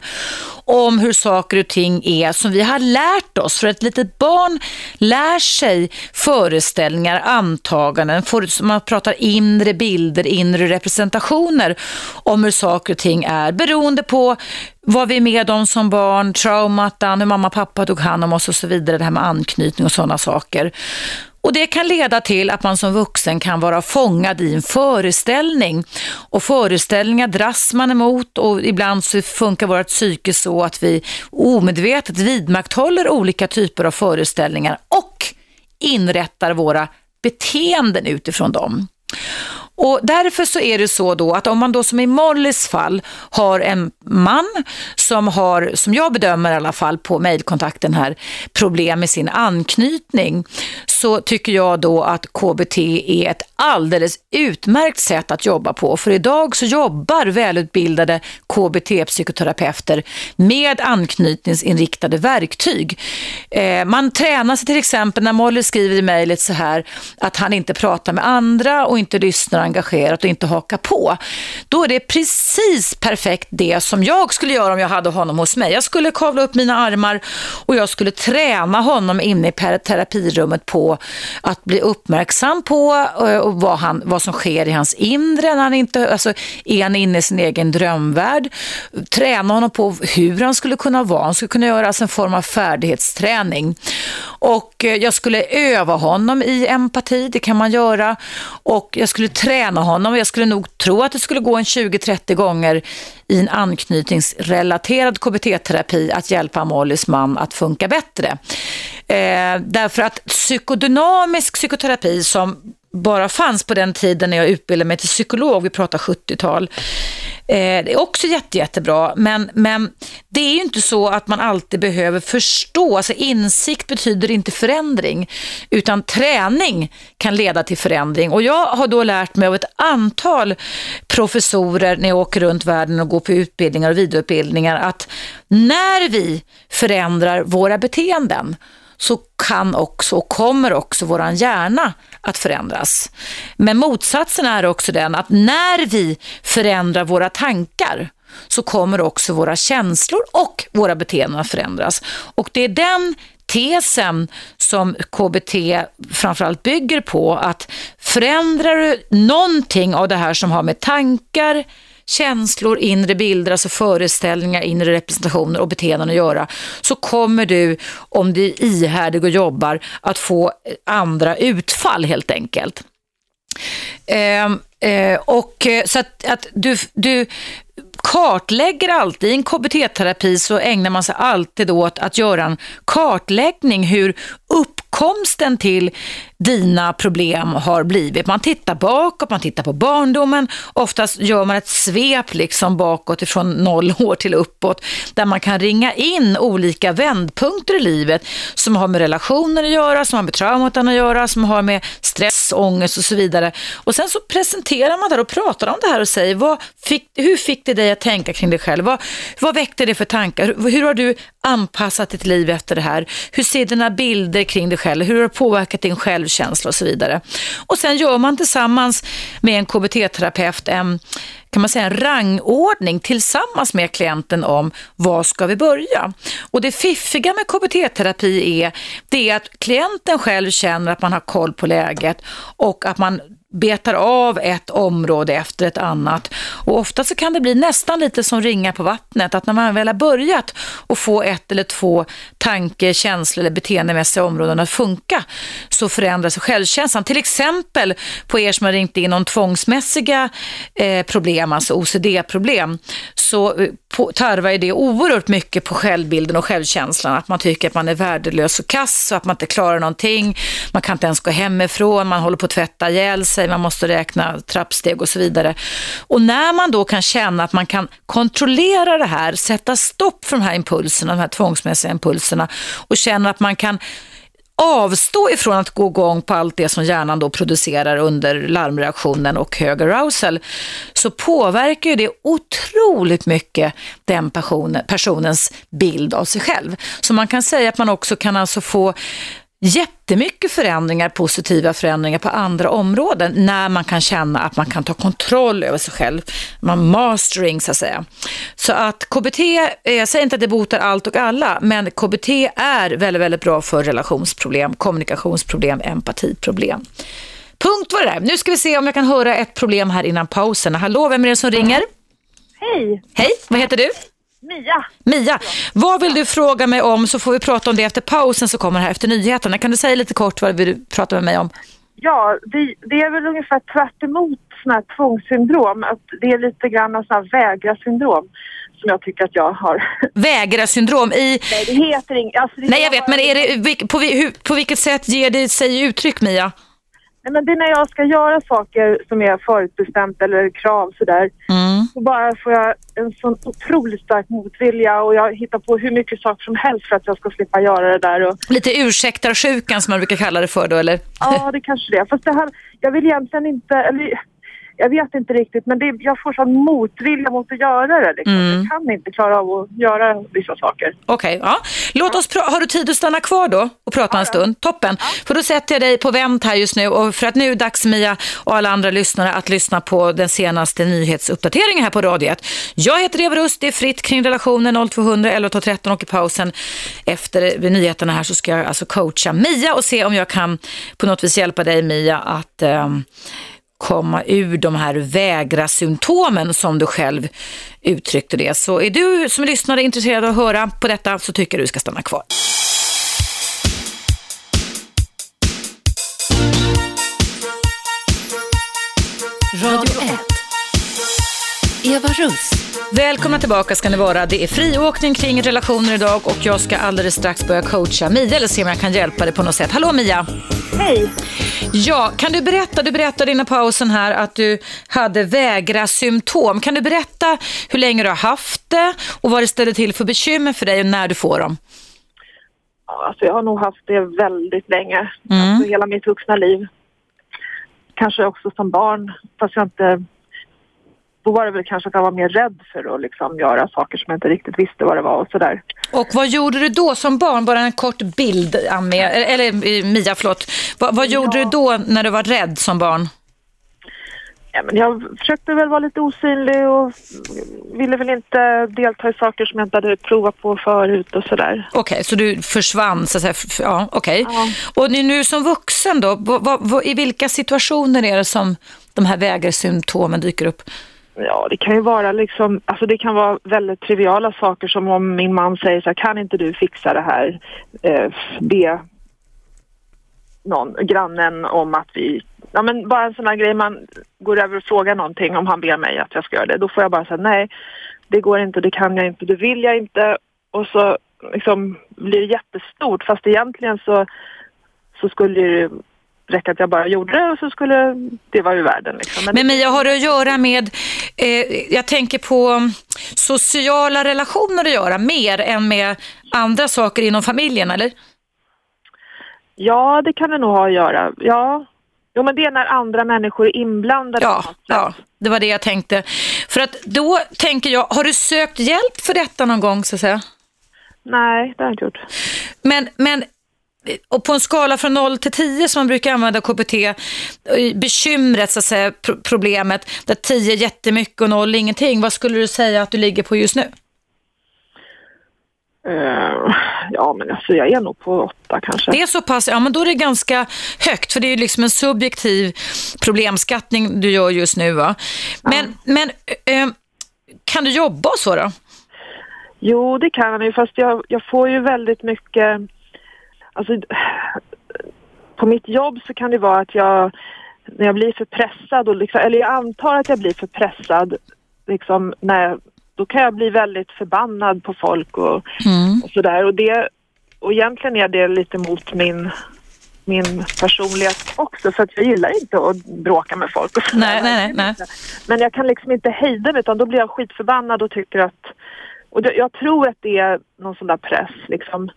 om hur saker och ting är som vi har lärt oss. För ett litet barn lär sig föreställningar, antaganden, man pratar inre bilder, inre representationer om hur saker och ting är beroende på vad vi är med om som barn, traumatan, hur mamma och pappa tog hand om oss och så vidare, det här med anknytning och sådana saker. Och Det kan leda till att man som vuxen kan vara fångad i en föreställning. Och Föreställningar dras man emot och ibland så funkar vårt psyke så att vi omedvetet vidmakthåller olika typer av föreställningar och inrättar våra beteenden utifrån dem. Och därför så är det så då att om man då som i Mollys fall har en man som har, som jag bedömer i alla fall på mejlkontakten här, problem med sin anknytning så tycker jag då att KBT är ett alldeles utmärkt sätt att jobba på. För idag så jobbar välutbildade KBT-psykoterapeuter med anknytningsinriktade verktyg. Eh, man tränar sig till exempel när Molly skriver i mejlet så här att han inte pratar med andra och inte lyssnar engagerat och inte hakar på. Då är det precis perfekt det som jag skulle göra om jag hade honom hos mig. Jag skulle kavla upp mina armar och jag skulle träna honom inne i terapirummet på att bli uppmärksam på eh, och vad, han, vad som sker i hans inre när han inte, alltså är han inne i sin egen drömvärld. Träna honom på hur han skulle kunna vara. Han skulle kunna göra alltså en form av färdighetsträning. Och eh, jag skulle öva honom i empati, det kan man göra. Och jag skulle träna honom. Jag skulle nog tro att det skulle gå en 20-30 gånger i en anknytningsrelaterad KBT-terapi att hjälpa Mollys man att funka bättre. Eh, därför att psykodynamisk psykoterapi som bara fanns på den tiden när jag utbildade mig till psykolog, vi pratar 70-tal. Eh, det är också jätte, jättebra, men, men det är ju inte så att man alltid behöver förstå. Alltså insikt betyder inte förändring, utan träning kan leda till förändring. Och jag har då lärt mig av ett antal professorer när jag åker runt världen och går på utbildningar och vidareutbildningar att när vi förändrar våra beteenden så kan också och kommer också våran hjärna att förändras. Men motsatsen är också den att när vi förändrar våra tankar så kommer också våra känslor och våra beteenden att förändras. Och det är den tesen som KBT framförallt bygger på att förändrar du någonting av det här som har med tankar, känslor, inre bilder, alltså föreställningar, inre representationer och beteenden att göra så kommer du, om du är ihärdig och jobbar, att få andra utfall helt enkelt. Eh, eh, och eh, så att, att du, du kartlägger alltid, i en KBT-terapi så ägnar man sig alltid åt att göra en kartläggning hur uppkomsten till dina problem har blivit. Man tittar bakåt, man tittar på barndomen. Oftast gör man ett svep liksom bakåt ifrån noll år till uppåt där man kan ringa in olika vändpunkter i livet som har med relationer att göra, som har med trauman att göra, som har med stress, ångest och så vidare. Och sen så presenterar man det och pratar om det här och säger vad fick, hur fick det dig att tänka kring dig själv? Vad, vad väckte det för tankar? Hur, hur har du anpassat ditt liv efter det här? Hur ser dina bilder kring dig själv? Hur har det påverkat din själv? Självkänsla och så vidare? Och sen gör man tillsammans med en KBT-terapeut en kan man säga, en rangordning tillsammans med klienten om var ska vi börja. Och det fiffiga med KBT-terapi är, det är att klienten själv känner att man har koll på läget och att man betar av ett område efter ett annat. Och ofta så kan det bli nästan lite som ringar på vattnet, att när man väl har börjat och få ett eller två tanke, känsla eller beteendemässiga områden att funka, så förändras självkänslan. Till exempel på er som har ringt in om tvångsmässiga eh, problem, alltså OCD-problem, så eh, på, tarvar ju det oerhört mycket på självbilden och självkänslan. Att man tycker att man är värdelös och kass och att man inte klarar någonting. Man kan inte ens gå hemifrån, man håller på att tvätta ihjäl sig, man måste räkna trappsteg och så vidare. Och när man då kan känna att man kan kontrollera det här, sätta stopp för de här impulserna, de här tvångsmässiga impulserna och känna att man kan avstå ifrån att gå igång på allt det som hjärnan då producerar under larmreaktionen och hög arousal så påverkar ju det otroligt mycket den personens bild av sig själv. Så man kan säga att man också kan alltså få jättemycket förändringar, positiva förändringar på andra områden när man kan känna att man kan ta kontroll över sig själv. Man mastering så att säga. Så att KBT, eh, jag säger inte att det botar allt och alla, men KBT är väldigt, väldigt bra för relationsproblem, kommunikationsproblem, empatiproblem. Punkt var det där. Nu ska vi se om jag kan höra ett problem här innan pausen. Hallå, vem är det som ringer? Hej! Hej, vad heter du? Mia. Mia, vad vill du fråga mig om så får vi prata om det efter pausen som kommer här efter nyheterna. Kan du säga lite kort vad vill du prata med mig om? Ja, det, det är väl ungefär tvärt emot sådana här tvångssyndrom. Att det är lite grann av sådana här vägra-syndrom som jag tycker att jag har. Vägra-syndrom i... Nej, det heter inget. Alltså, Nej, jag vet, men är det, på, hur, på vilket sätt ger det sig uttryck, Mia? Nej, men det är när jag ska göra saker som är förutbestämt eller krav sådär. Mm. Så bara får jag en sån otroligt stark motvilja och jag hittar på hur mycket saker som helst för att jag ska slippa göra det där. Och... Lite ursäktarsjukan som man brukar kalla det för då eller? Ja, det kanske det. Fast det här, jag vill egentligen inte, eller jag vet inte riktigt men det, jag får sån motvilja mot att göra det. Liksom. Mm. Jag kan inte klara av att göra vissa saker. Okej, okay, ja. Låt oss har du tid att stanna kvar då och prata ja, en stund? Toppen. Ja. För då sätter jag dig på vänt här just nu och för att nu är dags Mia och alla andra lyssnare att lyssna på den senaste nyhetsuppdateringen här på Radio 1. Jag heter Eva Rust, det är fritt kring relationen 0200 11 13 och i pausen efter nyheterna här så ska jag alltså coacha Mia och se om jag kan på något vis hjälpa dig Mia att um, komma ur de här vägra-symptomen som du själv uttryckte det. Så är du som lyssnare intresserad av att höra på detta så tycker jag du ska stanna kvar. Radio 1. Eva Russ. Välkomna tillbaka ska ni vara. Det är friåkning kring relationer idag och jag ska alldeles strax börja coacha Mia eller se om jag kan hjälpa dig på något sätt. Hallå Mia! Hej! Ja, kan du berätta, du berättade innan pausen här att du hade vägra-symptom. Kan du berätta hur länge du har haft det och vad det ställer till för bekymmer för dig och när du får dem? Alltså jag har nog haft det väldigt länge, mm. alltså hela mitt vuxna liv. Kanske också som barn, fast jag inte då var det väl kanske att jag var mer rädd för att liksom göra saker som jag inte riktigt visste vad det var och sådär. Och vad gjorde du då som barn? Bara en kort bild, med, eller eh, Mia, förlåt. Vad, vad gjorde ja. du då när du var rädd som barn? Ja, men jag försökte väl vara lite osynlig och ville väl inte delta i saker som jag inte hade provat på förut och sådär. Okej, okay, så du försvann så att säga. Ja, okej. Okay. Ja. Och nu som vuxen då, vad, vad, i vilka situationer är det som de här vägersymptomen dyker upp? Ja, det kan ju vara liksom, alltså det kan vara väldigt triviala saker som om min man säger så här, kan inte du fixa det här? Eh, be någon, grannen om att vi, ja men bara en sån här grej man går över och frågar någonting om han ber mig att jag ska göra det. Då får jag bara säga nej, det går inte, det kan jag inte, det vill jag inte. Och så liksom blir det jättestort fast egentligen så, så skulle det räcka att jag bara gjorde det och så skulle det vara ur världen. Liksom. Men, Men Mia, har det att göra med, eh, jag tänker på sociala relationer att göra mer än med andra saker inom familjen, eller? Ja, det kan det nog ha att göra. Ja, jo, men det är när andra människor är inblandade. Ja, ja, det var det jag tänkte. För att då tänker jag, har du sökt hjälp för detta någon gång så att säga? Nej, det har jag inte gjort. Men, men och på en skala från 0 till 10 som man brukar använda KBT, bekymret, så att säga, problemet, där 10 är jättemycket och 0 ingenting, vad skulle du säga att du ligger på just nu? Uh, ja, men alltså jag är nog på åtta kanske. Det är så pass, ja men då är det ganska högt för det är liksom en subjektiv problemskattning du gör just nu va. Men, ja. men uh, kan du jobba så då? Jo, det kan jag ju, fast jag, jag får ju väldigt mycket alltså, på mitt jobb så kan det vara att jag, när jag blir för pressad, och liksom, eller jag antar att jag blir för pressad, liksom, när, då kan jag bli väldigt förbannad på folk och, mm. och sådär. Och, och egentligen är det lite mot min min personlighet också för att jag gillar inte att bråka med folk. Och nej, nej, nej. Men jag kan liksom inte hejda mig utan då blir jag skitförbannad och tycker att och jag tror att det är någon sån där press liksom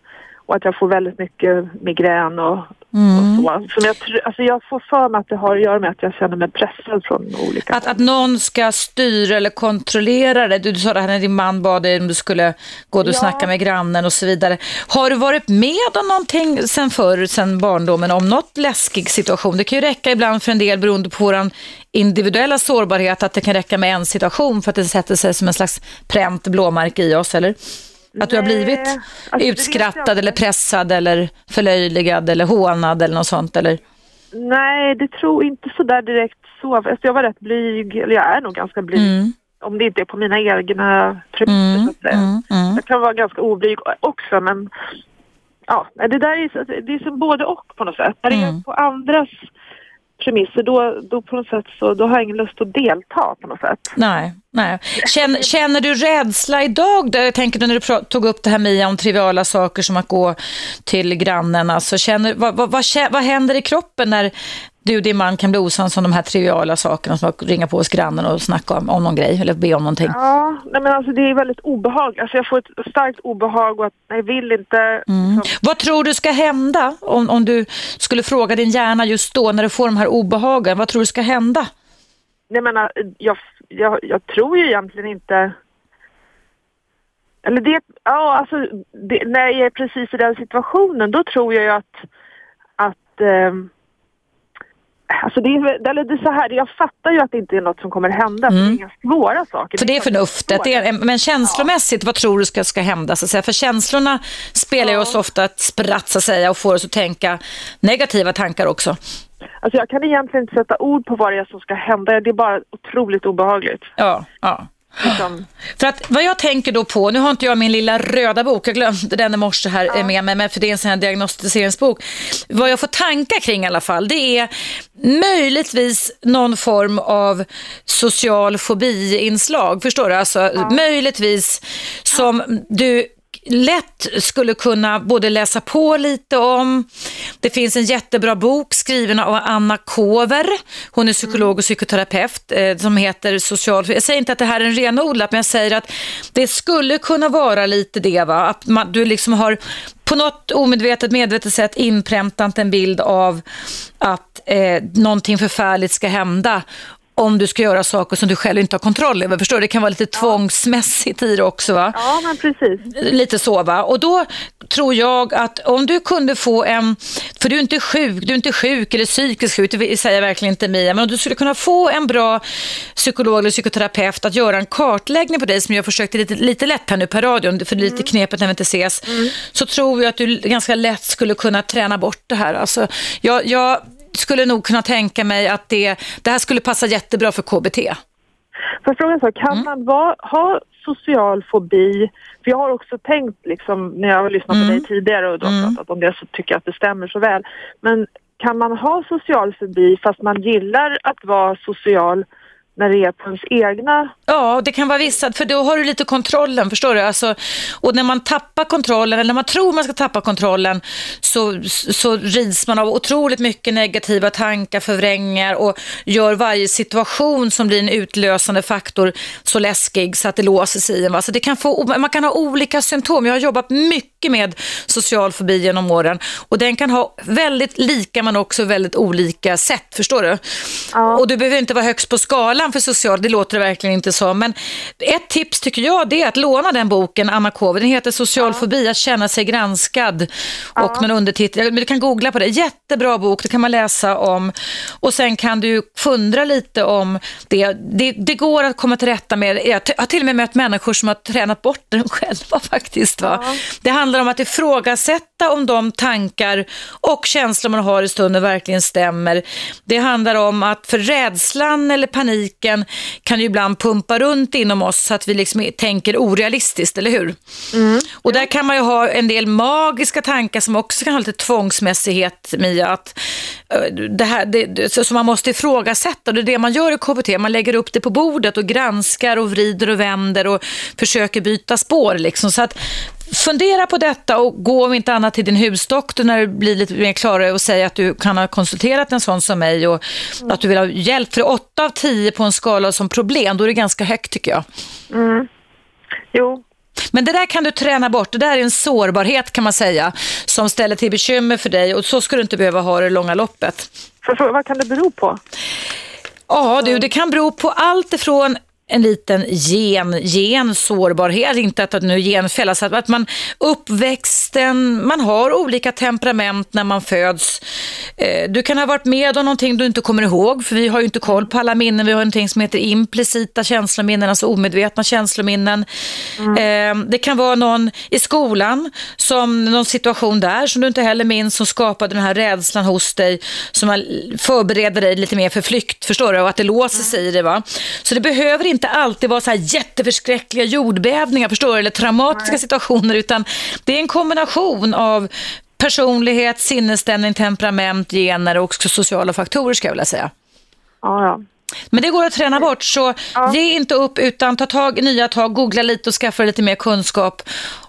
och att jag får väldigt mycket migrän och, mm. och så. Som jag, alltså jag får för mig att det har att göra med att jag känner mig pressad från olika Att, att någon ska styra eller kontrollera det. Du, du sa det här när din man bad dig om du skulle gå och ja. snacka med grannen och så vidare. Har du varit med om någonting sen förr, sen barndomen, om något läskig situation? Det kan ju räcka ibland för en del beroende på vår individuella sårbarhet att det kan räcka med en situation för att det sätter sig som en slags pränt blåmärke i oss, eller? Att du har blivit alltså, utskrattad eller pressad eller förlöjligad eller hånad eller något sånt eller? Nej, det tror inte så där direkt så. Alltså, jag var rätt blyg, eller jag är nog ganska blyg. Mm. Om det inte är på mina egna premisser mm. så. Mm. Mm. Jag kan vara ganska oblyg också men ja, det där är, det är som både och på något sätt. När det är mm. på andras premisser då, då på något sätt så då har jag ingen lust att delta på något sätt. Nej, nej. Känner, känner du rädsla idag? Då? Jag tänker när du tog upp det här Mia om triviala saker som att gå till grannen. Alltså, känner, vad, vad, vad, vad händer i kroppen när du och din man kan bli osams om de här triviala sakerna som att ringa på hos grannen och snacka om, om någon grej eller be om någonting? Ja, nej men alltså det är väldigt obehagligt. Alltså jag får ett starkt obehag och att jag vill inte... Mm. Liksom... Vad tror du ska hända om, om du skulle fråga din hjärna just då när du får de här obehagen? Vad tror du ska hända? Nej men jag, jag, jag tror ju egentligen inte... Eller det, ja alltså det, när jag är precis i den situationen då tror jag ju att, att eh, Alltså det är, eller så här, jag fattar ju att det inte är något som kommer hända, mm. för det är mm. inga svåra saker. För det är förnuftet, det är, men känslomässigt, ja. vad tror du ska, ska hända? Så att säga? För känslorna spelar ju oss ofta ett spratt så att säga, och får oss att tänka negativa tankar också. Alltså jag kan egentligen inte sätta ord på vad det är som ska hända, det är bara otroligt obehagligt. Ja, ja. Liksom. För att vad jag tänker då på, nu har inte jag min lilla röda bok, jag glömde den i morse här ja. med mig, för det är en sån här diagnostiseringsbok. Vad jag får tankar kring i alla fall, det är möjligtvis någon form av social fobi-inslag, förstår du? Alltså ja. möjligtvis som du lätt skulle kunna både läsa på lite om. Det finns en jättebra bok skriven av Anna Kover. Hon är psykolog och psykoterapeut eh, som heter social... Jag säger inte att det här är en renodlat men jag säger att det skulle kunna vara lite det va. Att man, du liksom har på något omedvetet, medvetet sätt inpräntat en bild av att eh, någonting förfärligt ska hända om du ska göra saker som du själv inte har kontroll över. Förstår du? Det kan vara lite ja. tvångsmässigt i det också va? Ja, men precis. Lite så va? Och då tror jag att om du kunde få en, för du är inte sjuk, du är inte sjuk eller psykiskt sjuk, det säger jag verkligen inte Mia, men om du skulle kunna få en bra psykolog eller psykoterapeut att göra en kartläggning på dig som jag försökte lite, lite lätt här nu per radion, för det är lite mm. knepigt när vi inte ses, mm. så tror jag att du ganska lätt skulle kunna träna bort det här. Alltså, jag, jag skulle nog kunna tänka mig att det, det här skulle passa jättebra för KBT. Får jag fråga så, kan Mm. man vara, ha social fobi? För jag har också tänkt, liksom, när jag har lyssnat Mm. på dig tidigare och du har Mm. pratat om det, så tycker jag att det stämmer så väl. Men kan man ha social fobi fast man gillar att vara social när det är ens egna... Ja, det kan vara vissa, för då har du lite kontrollen, förstår du? Alltså, och när man tappar kontrollen, eller när man tror man ska tappa kontrollen, så, så rids man av otroligt mycket negativa tankar, förvrängningar och gör varje situation som blir en utlösande faktor så läskig så att det låser sig i en. Va? Så det kan få, man kan ha olika symptom. Jag har jobbat mycket med social fobi genom åren och den kan ha väldigt lika men också väldigt olika sätt, förstår du? Ja. Och du behöver inte vara högst på skalan för social, det låter det verkligen inte så. Men ett tips tycker jag det är att låna den boken, Anna Kåve. Den heter Social fobi, att känna sig granskad. Och någon undertitel, men du kan googla på det. Jättebra bok, det kan man läsa om. Och sen kan du fundera lite om det. Det, det går att komma till rätta med. Jag har till och med mött människor som har tränat bort den själva faktiskt. Va? Det handlar om att ifrågasätta om de tankar och känslor man har i stunden verkligen stämmer. Det handlar om att för rädslan eller paniken kan ju ibland pumpa runt inom oss så att vi liksom tänker orealistiskt, eller hur? Och där kan man ju ha en del magiska tankar som också kan ha lite tvångsmässighet, Mia. Att, eh, det här, det, så- som man måste ifrågasätta. Det är det man gör i KBT. Man lägger upp det på bordet och granskar och vrider och vänder och försöker byta spår. Liksom. Så att fundera på detta och gå om inte annat till din husdoktor när det blir lite mer klarare och säga att du kan ha konsulterat en sån som mig och att du vill ha hjälp. För 8 av 10 på en skala som problem, då är det ganska högt tycker jag. Jo, Men det där kan du träna bort. Det där är en sårbarhet kan man säga som ställer till bekymmer för dig och så ska du inte behöva ha det i långa loppet. för, för, vad kan det bero på? Ja du, det kan bero på allt ifrån en liten gen, gensårbarhet, inte att nu genfälla, så att, att man uppväxten, man har olika temperament när man föds. Eh, Du kan ha varit med om någonting du inte kommer ihåg, för vi har ju inte koll på alla minnen. Vi har någonting som heter implicita känslominnen, alltså omedvetna känslominnen. Eh, Det kan vara någon i skolan, som någon situation där som du inte heller minns, som skapade den här rädslan hos dig, som förbereder dig lite mer för flykt, förstår du? Och att det låser sig i det. Va? Så det behöver inte alltid vara så här jätteförskräckliga jordbävningar, förstår du? Eller traumatiska situationer, utan det är en kombination av personlighet, sinnesstämning, temperament, gener och sociala faktorer, ska jag vilja säga. Ja, ja. Men det går att träna bort, så ge inte upp utan ta tag i nya tag, googla lite och skaffa lite mer kunskap.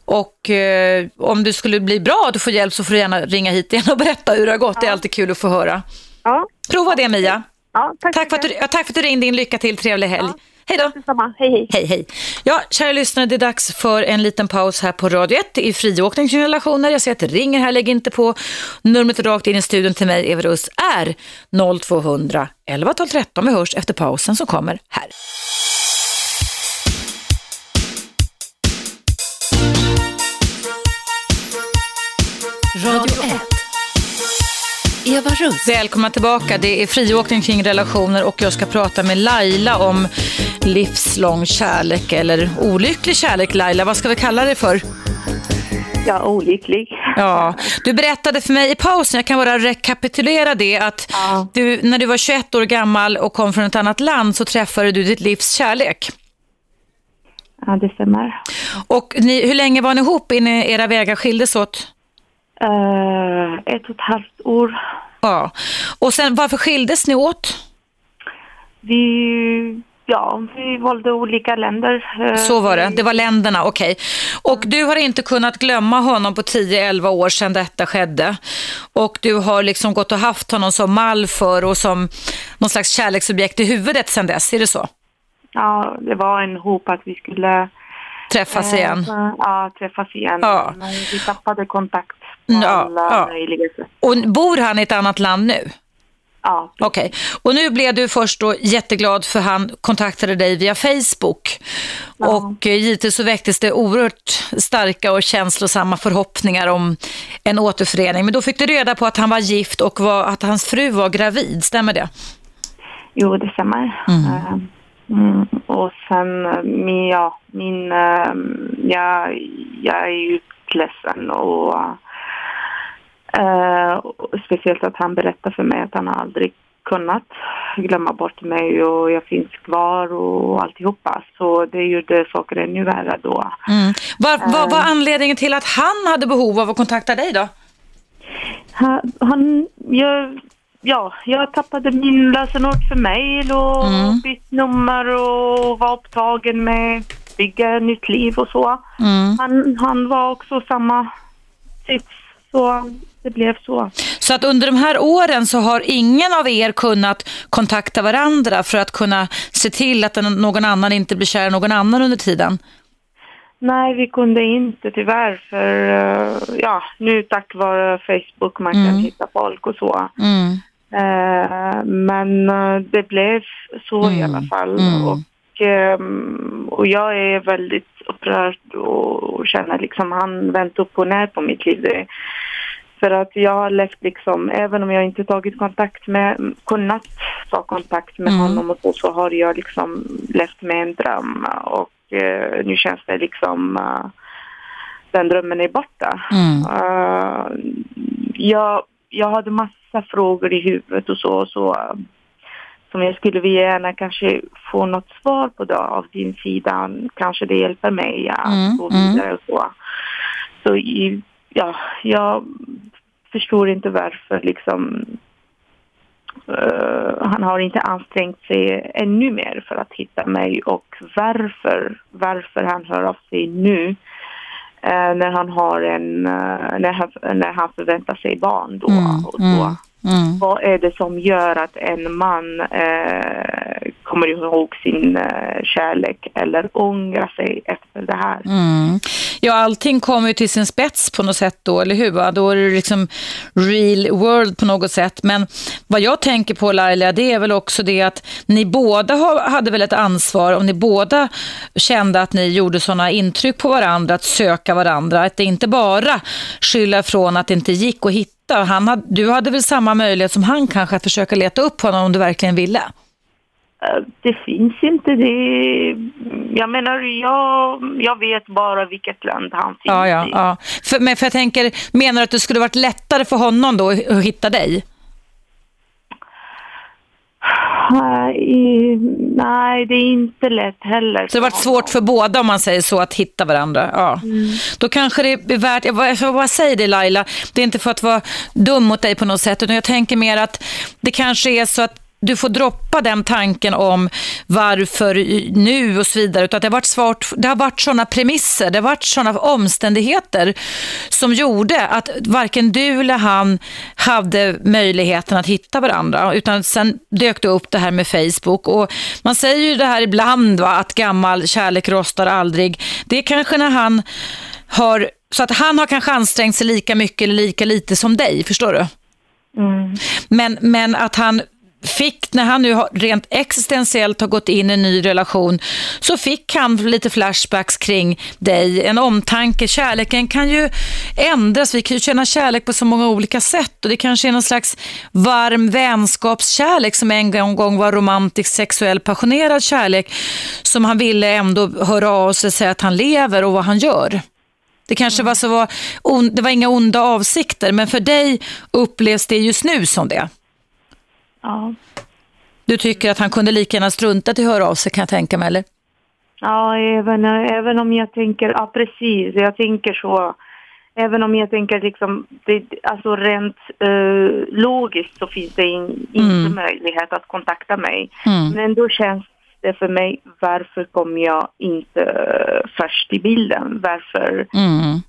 Och eh, om du skulle bli bra och du får hjälp så får du gärna ringa hit igen och berätta hur det har gått. Det är alltid kul att få höra. ja. Prova det Mia. ja tack, Tack för, att du, ja, tack för att du ringde in. Lycka till, trevlig helg. Hej då. Detsamma. Hej, hej. Hej, hej. Ja, kära lyssnare, det är dags för en liten paus här på Radio 1. Det är friåkning kring relationer. Jag ser att det ringer här, lägg inte på. Numret rakt in i studion till mig, Eva Russ, är 0200 11 12 13. Vi hörs efter pausen som kommer här. Radio 1. Eva Russ. Välkomna tillbaka. Det är friåkning kring relationer och jag ska prata med Laila om livslång kärlek eller olycklig kärlek. Laila, vad ska vi kalla det för? Ja, olycklig. Ja, du berättade för mig i pausen, jag kan bara rekapitulera det, att Ja. du, när du var 21 år gammal och kom från ett annat land så träffade du ditt livs kärlek. Ja, det stämmer. Och ni, hur länge var ni ihop innan era vägar skildes åt? Eh, ett och ett halvt år. Ja. Och sen varför skildes ni åt? Vi, ja, vi valde olika länder. Eh, Så var det, det var länderna, okej. Och du har inte kunnat glömma honom på 10-11 år sedan detta skedde. Och du har liksom gått och haft honom som mall för och som någon slags kärleksobjekt i huvudet sedan dess, är det så? Ja, det var en hop att vi skulle Träffas eh, igen. Ja, träffas igen. Ja. Men vi tappade kontakt på Ja, alla ja. möjliga sätt. Och bor han i ett annat land nu? Ja, Okej. Och nu blev du först då jätteglad för han kontaktade dig via Facebook. Och eh, givetvis så väcktes det oerhört starka och känslosamma förhoppningar om en återförening. Men då fick du reda på att han var gift och var, att hans fru var gravid, stämmer det? jo det stämmer. Eh, mm, och sen, eh, min, ja, min, eh, jag, jag är ju ledsen och, eh, speciellt att han berättar för mig att han aldrig kunnat glömma bort mig och jag finns kvar och alltihopa. Så det gjorde saker ännu värre då. Mm. Vad var, var anledningen till att han hade behov av att kontakta dig då? Han, han jag, ja, jag tappade min lösenord för mejl och Mm. bytt nummer och var upptagen med bygga ett nytt liv och så. Mm. Han, han var också samma sits, så det blev så. Så att under de här åren så har ingen av er kunnat kontakta varandra för att kunna se till att någon annan inte blir kär i någon annan under tiden? Nej, vi kunde inte tyvärr för eh, ja, nu tack vare Facebook man kan Mm. hitta folk och så. Mm. Eh, men eh, det blev så i Mm. alla fall. Mm. Och, ehm, och jag är väldigt upprörd och, och känner liksom han vänt upp och ner på mitt liv. Det, för att jag har levt liksom, även om jag inte tagit kontakt med, kunnat ta kontakt med Mm. honom och så, så har jag liksom levt med en dröm. Och eh, nu känns det liksom, eh, den drömmen är borta. Mm. Eh, jag, jag hade massa frågor i huvudet och så, så eh, som jag skulle vilja gärna kanske få något svar på då, av din sida. Kanske det hjälper mig att Mm, gå mm. vidare och så. Så i, ja, jag förstår inte varför liksom eh, han har inte ansträngt sig ännu mer för att hitta mig och varför, varför han hör av sig nu eh, när han har en, eh, när, han, när han förväntar sig barn då Mm, och så. mm, mm. Vad är det som gör att en man eh, kommer ihåg sin eh, kärlek eller ångrar sig efter det här? Mm. Ja, allting kommer ju till sin spets på något sätt då, eller hur? va? Då är det liksom real world på något sätt. Men vad jag tänker på Laila, det är väl också det att ni båda hade väl ett ansvar, om ni båda kände att ni gjorde sådana intryck på varandra, att söka varandra, att det inte bara skylla ifrån att det inte gick att hitta. Han hade, du hade väl samma möjlighet som han kanske att försöka leta upp honom om du verkligen ville? Eh, Det finns inte det. Jag menar, jag, jag vet bara vilket land han finns Ja, ja, i. ja. För, men för jag tänker, menar du att det skulle varit lättare för honom då att hitta dig? Nej, nej, det är inte lätt heller. Så det har varit svårt för båda om man säger så att hitta varandra. Ja. Då kanske det är värt, jag, jag får bara säga det Laila, det är inte för att vara dum mot dig på något sätt utan jag tänker mer att det kanske är så att du får droppa den tanken om varför nu och så vidare. Utan det har varit svårt, det har varit sådana premisser, det har varit sådana omständigheter som gjorde att varken du eller han hade möjligheten att hitta varandra. Utan sen dök det upp det här med Facebook. Och man säger ju det här ibland, va, att gammal kärlek rostar aldrig. Det är kanske när han har, så att han har kanske ansträngt sig lika mycket eller lika lite som dig, förstår du? Mm. Men, men att han fick, när han nu rent existentiellt har gått in i en ny relation, så fick han lite flashbacks kring dig, en omtanke. Kärleken kan ju ändras, vi kan ju känna kärlek på så många olika sätt och det kanske är någon slags varm vänskapskärlek som en gång var romantisk, sexuell, passionerad kärlek som han ville ändå höra av sig och säga att han lever och vad han gör. Det kanske var så var, det var inga onda avsikter, men för dig upplevs det just nu som det. Ja. Du tycker att han kunde lika gärna strunta till att höra av sig kan jag tänka mig, eller? Ja, även, även om jag tänker, ja precis, jag tänker så. Även om jag tänker liksom, det, alltså rent eh, logiskt så finns det in, inte Mm. möjlighet att kontakta mig. Mm. Men då känns det för mig, varför kom jag inte eh, först i bilden? Varför? Mm.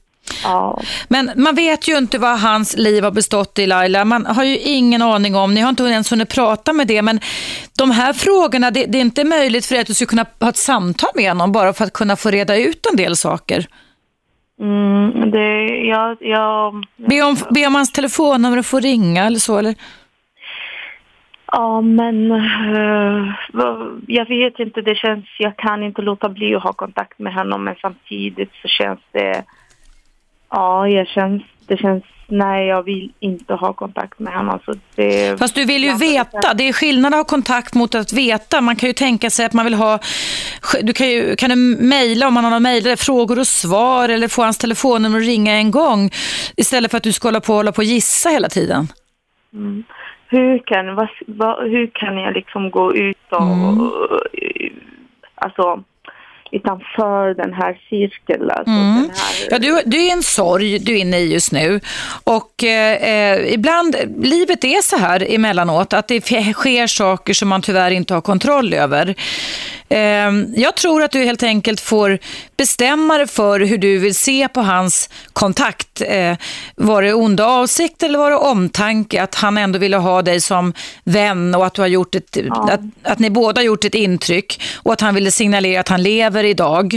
Ja, Men man vet ju inte vad hans liv har bestått i Laila. Man har ju ingen aning om, ni har inte ens hunnit prata med det, men de här frågorna, det, det är inte möjligt för dig att du ska kunna ha ett samtal med honom bara för att kunna få reda ut en del saker. mm, det, jag, jag, Be om, be om hans telefonnummer och få ringa eller så, eller? Ja, men vad- jag vet inte, det känns, jag kan inte låta bli att ha kontakt med honom, men samtidigt så känns det, ja, jag känns, det känns, nej, jag vill inte ha kontakt med honom. Så det, Fast du vill ju veta, det är skillnad att ha kontakt mot att veta. Man kan ju tänka sig att man vill ha, du kan ju kan du mejla om man har någon mejl, frågor och svar eller få hans telefonnummer och ringa en gång istället för att du ska hålla på, hålla på och gissa hela tiden. Mm. hur kan, vad, vad, hur kan jag liksom gå ut och, mm. alltså utanför den här cirkeln. Alltså mm. den här... Ja, du, du är en sorg du är inne i just nu. Och eh, ibland, livet är så här emellanåt, att det sker saker som man tyvärr inte har kontroll över. Ehm, jag tror att du helt enkelt får bestämma dig för hur du vill se på hans kontakt. Eh, var det onda avsikter eller var det omtanke att han ändå ville ha dig som vän och att, du har gjort ett, ja. att, att ni båda har gjort ett intryck och att han ville signalera att han lever idag.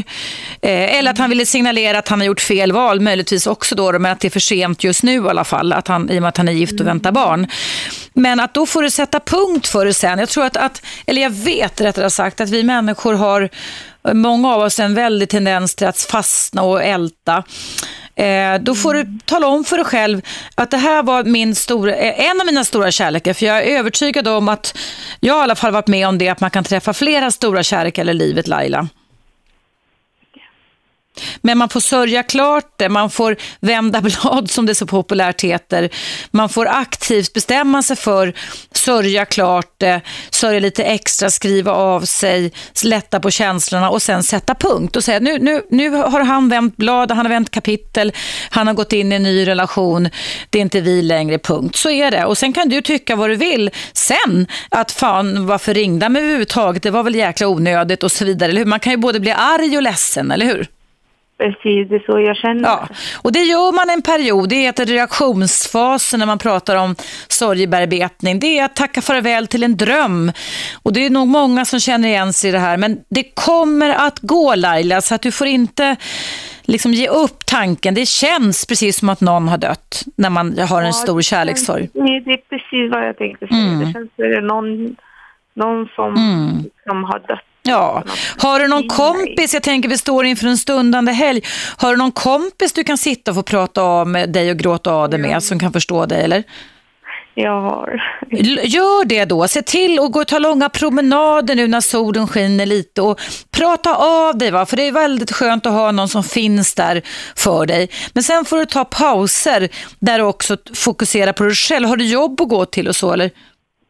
Eh, eller att han ville signalera att han har gjort fel val, möjligtvis också då, men att det är för sent just nu i alla fall, att han, i och med att han är gift och mm. väntar barn. Men att då får du sätta punkt för det sen. Jag tror att, att eller jag vet rättare sagt, att vi människor har, många av oss en väldig tendens till att fastna och älta. Eh, då får du tala om för dig själv att det här var min stora, eh, en av mina stora kärlekar. För jag är övertygad om att jag i alla fall varit med om det, att man kan träffa flera stora kärlekar i livet, Laila. Men man får sörja klart det, man får vända blad som det så populärt heter. Man får aktivt bestämma sig för sörja klart det, sörja lite extra, skriva av sig, lätta på känslorna och sen sätta punkt och säga nu, nu, nu har han vänt blad, han har vänt kapitel, han har gått in i en ny relation, det är inte vi längre, punkt. Så är det. Och sen kan du tycka vad du vill sen, att fan varför ringde han överhuvudtaget, det var väl jäkla onödigt och så vidare. Eller hur? Man kan ju både bli arg och ledsen, eller hur? Precis, det är så jag känner. Ja, och det gör man en period. Det heter reaktionsfasen när man pratar om sorgebearbetning. Det är att tacka farväl till en dröm. Och det är nog många som känner igen sig i det här. Men det kommer att gå Laila, så att du får inte liksom ge upp tanken. Det känns precis som att någon har dött när man har en ja, stor kärlekssorg. Nej, det är precis vad jag tänkte säga. Mm. Det känns som det någon, någon som, mm. som har dött Ja. Har du någon kompis, jag tänker vi står inför en stundande helg, har du någon kompis du kan sitta och få prata med dig och gråta av dig med som kan förstå dig eller? Jag har. Gör det då. Se till att gå och ta långa promenader nu när solen skiner lite och prata av dig. Va? För det är väldigt skönt att ha någon som finns där för dig. Men sen får du ta pauser där du också fokuserar på dig själv. Har du jobb att gå till och så eller?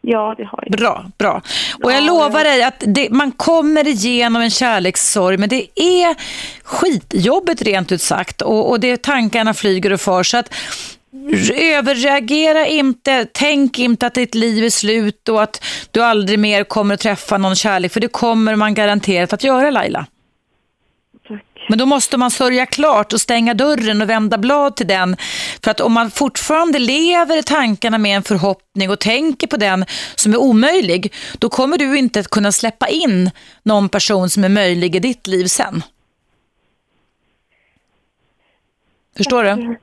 Ja, det har jag. Bra, bra. Och jag lovar dig att det, man kommer igenom en kärlekssorg, men det är skitjobbet rent ut sagt. Och, och det tankarna flyger och far. Så att överreagera inte, tänk inte att ditt liv är slut och att du aldrig mer kommer att träffa någon kärlek, för det kommer man garanterat att göra Laila. Men då måste man sörja klart och stänga dörren och vända blad till den. För att om man fortfarande lever i tankarna med en förhoppning och tänker på den som är omöjlig, då kommer du inte att kunna släppa in någon person som är möjlig i ditt liv sen. Förstår du?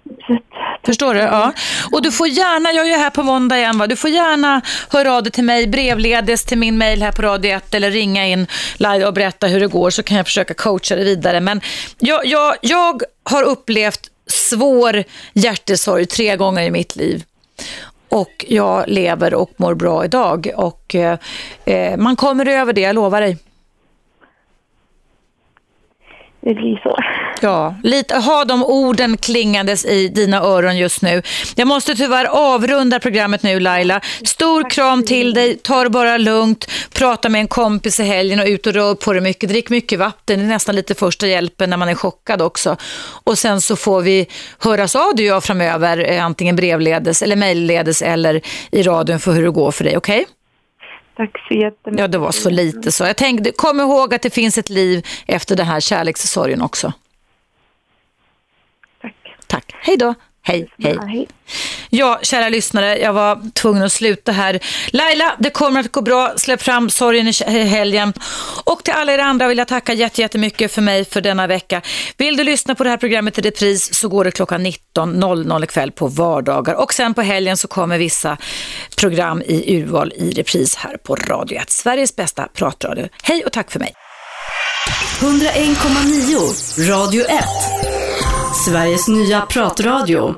Förstår du? Ja. Och du får gärna, jag är här på måndag igen, va? du får gärna höra av dig till mig brevledes till min mail här på Radio 1 eller ringa in live och berätta hur det går så kan jag försöka coacha dig vidare. Men jag, jag, jag har upplevt svår hjärtesorg tre gånger i mitt liv. Och jag lever och mår bra idag. Och eh, eh man kommer över det, jag lovar dig det blir så. Ja, lite, ha de orden klingandes i dina öron just nu. Jag måste tyvärr avrunda programmet nu Laila. Stor kram till dig, ta det bara lugnt, prata med en kompis i helgen och ut och rör på dig mycket. Drick mycket vatten, det är nästan lite första hjälpen när man är chockad också. Och sen så får vi höras av du och jag framöver, eh, antingen brevledes eller mejlledes eller i radion för hur det går för dig, okej? Okay? Tack så jättemycket. Ja, det var så lite så. Jag tänkte, kom ihåg att det finns ett liv efter den här kärlekssorgen också. Tack. Tack. Hej då. Hej, hej. Ja, Ja, kära lyssnare, jag var tvungen att sluta här. Laila, det kommer att gå bra. Släpp fram sorgen i helgen. Och till alla er andra vill jag tacka jättemycket för mig för denna vecka. Vill du lyssna på det här programmet i repris så går det klockan 19.00 ikväll på vardagar. Och sen på helgen så kommer vissa program i urval i repris här på Radio 1. Sveriges bästa pratradio. Hej och tack för mig. 101,9 Radio 1 Sveriges nya pratradio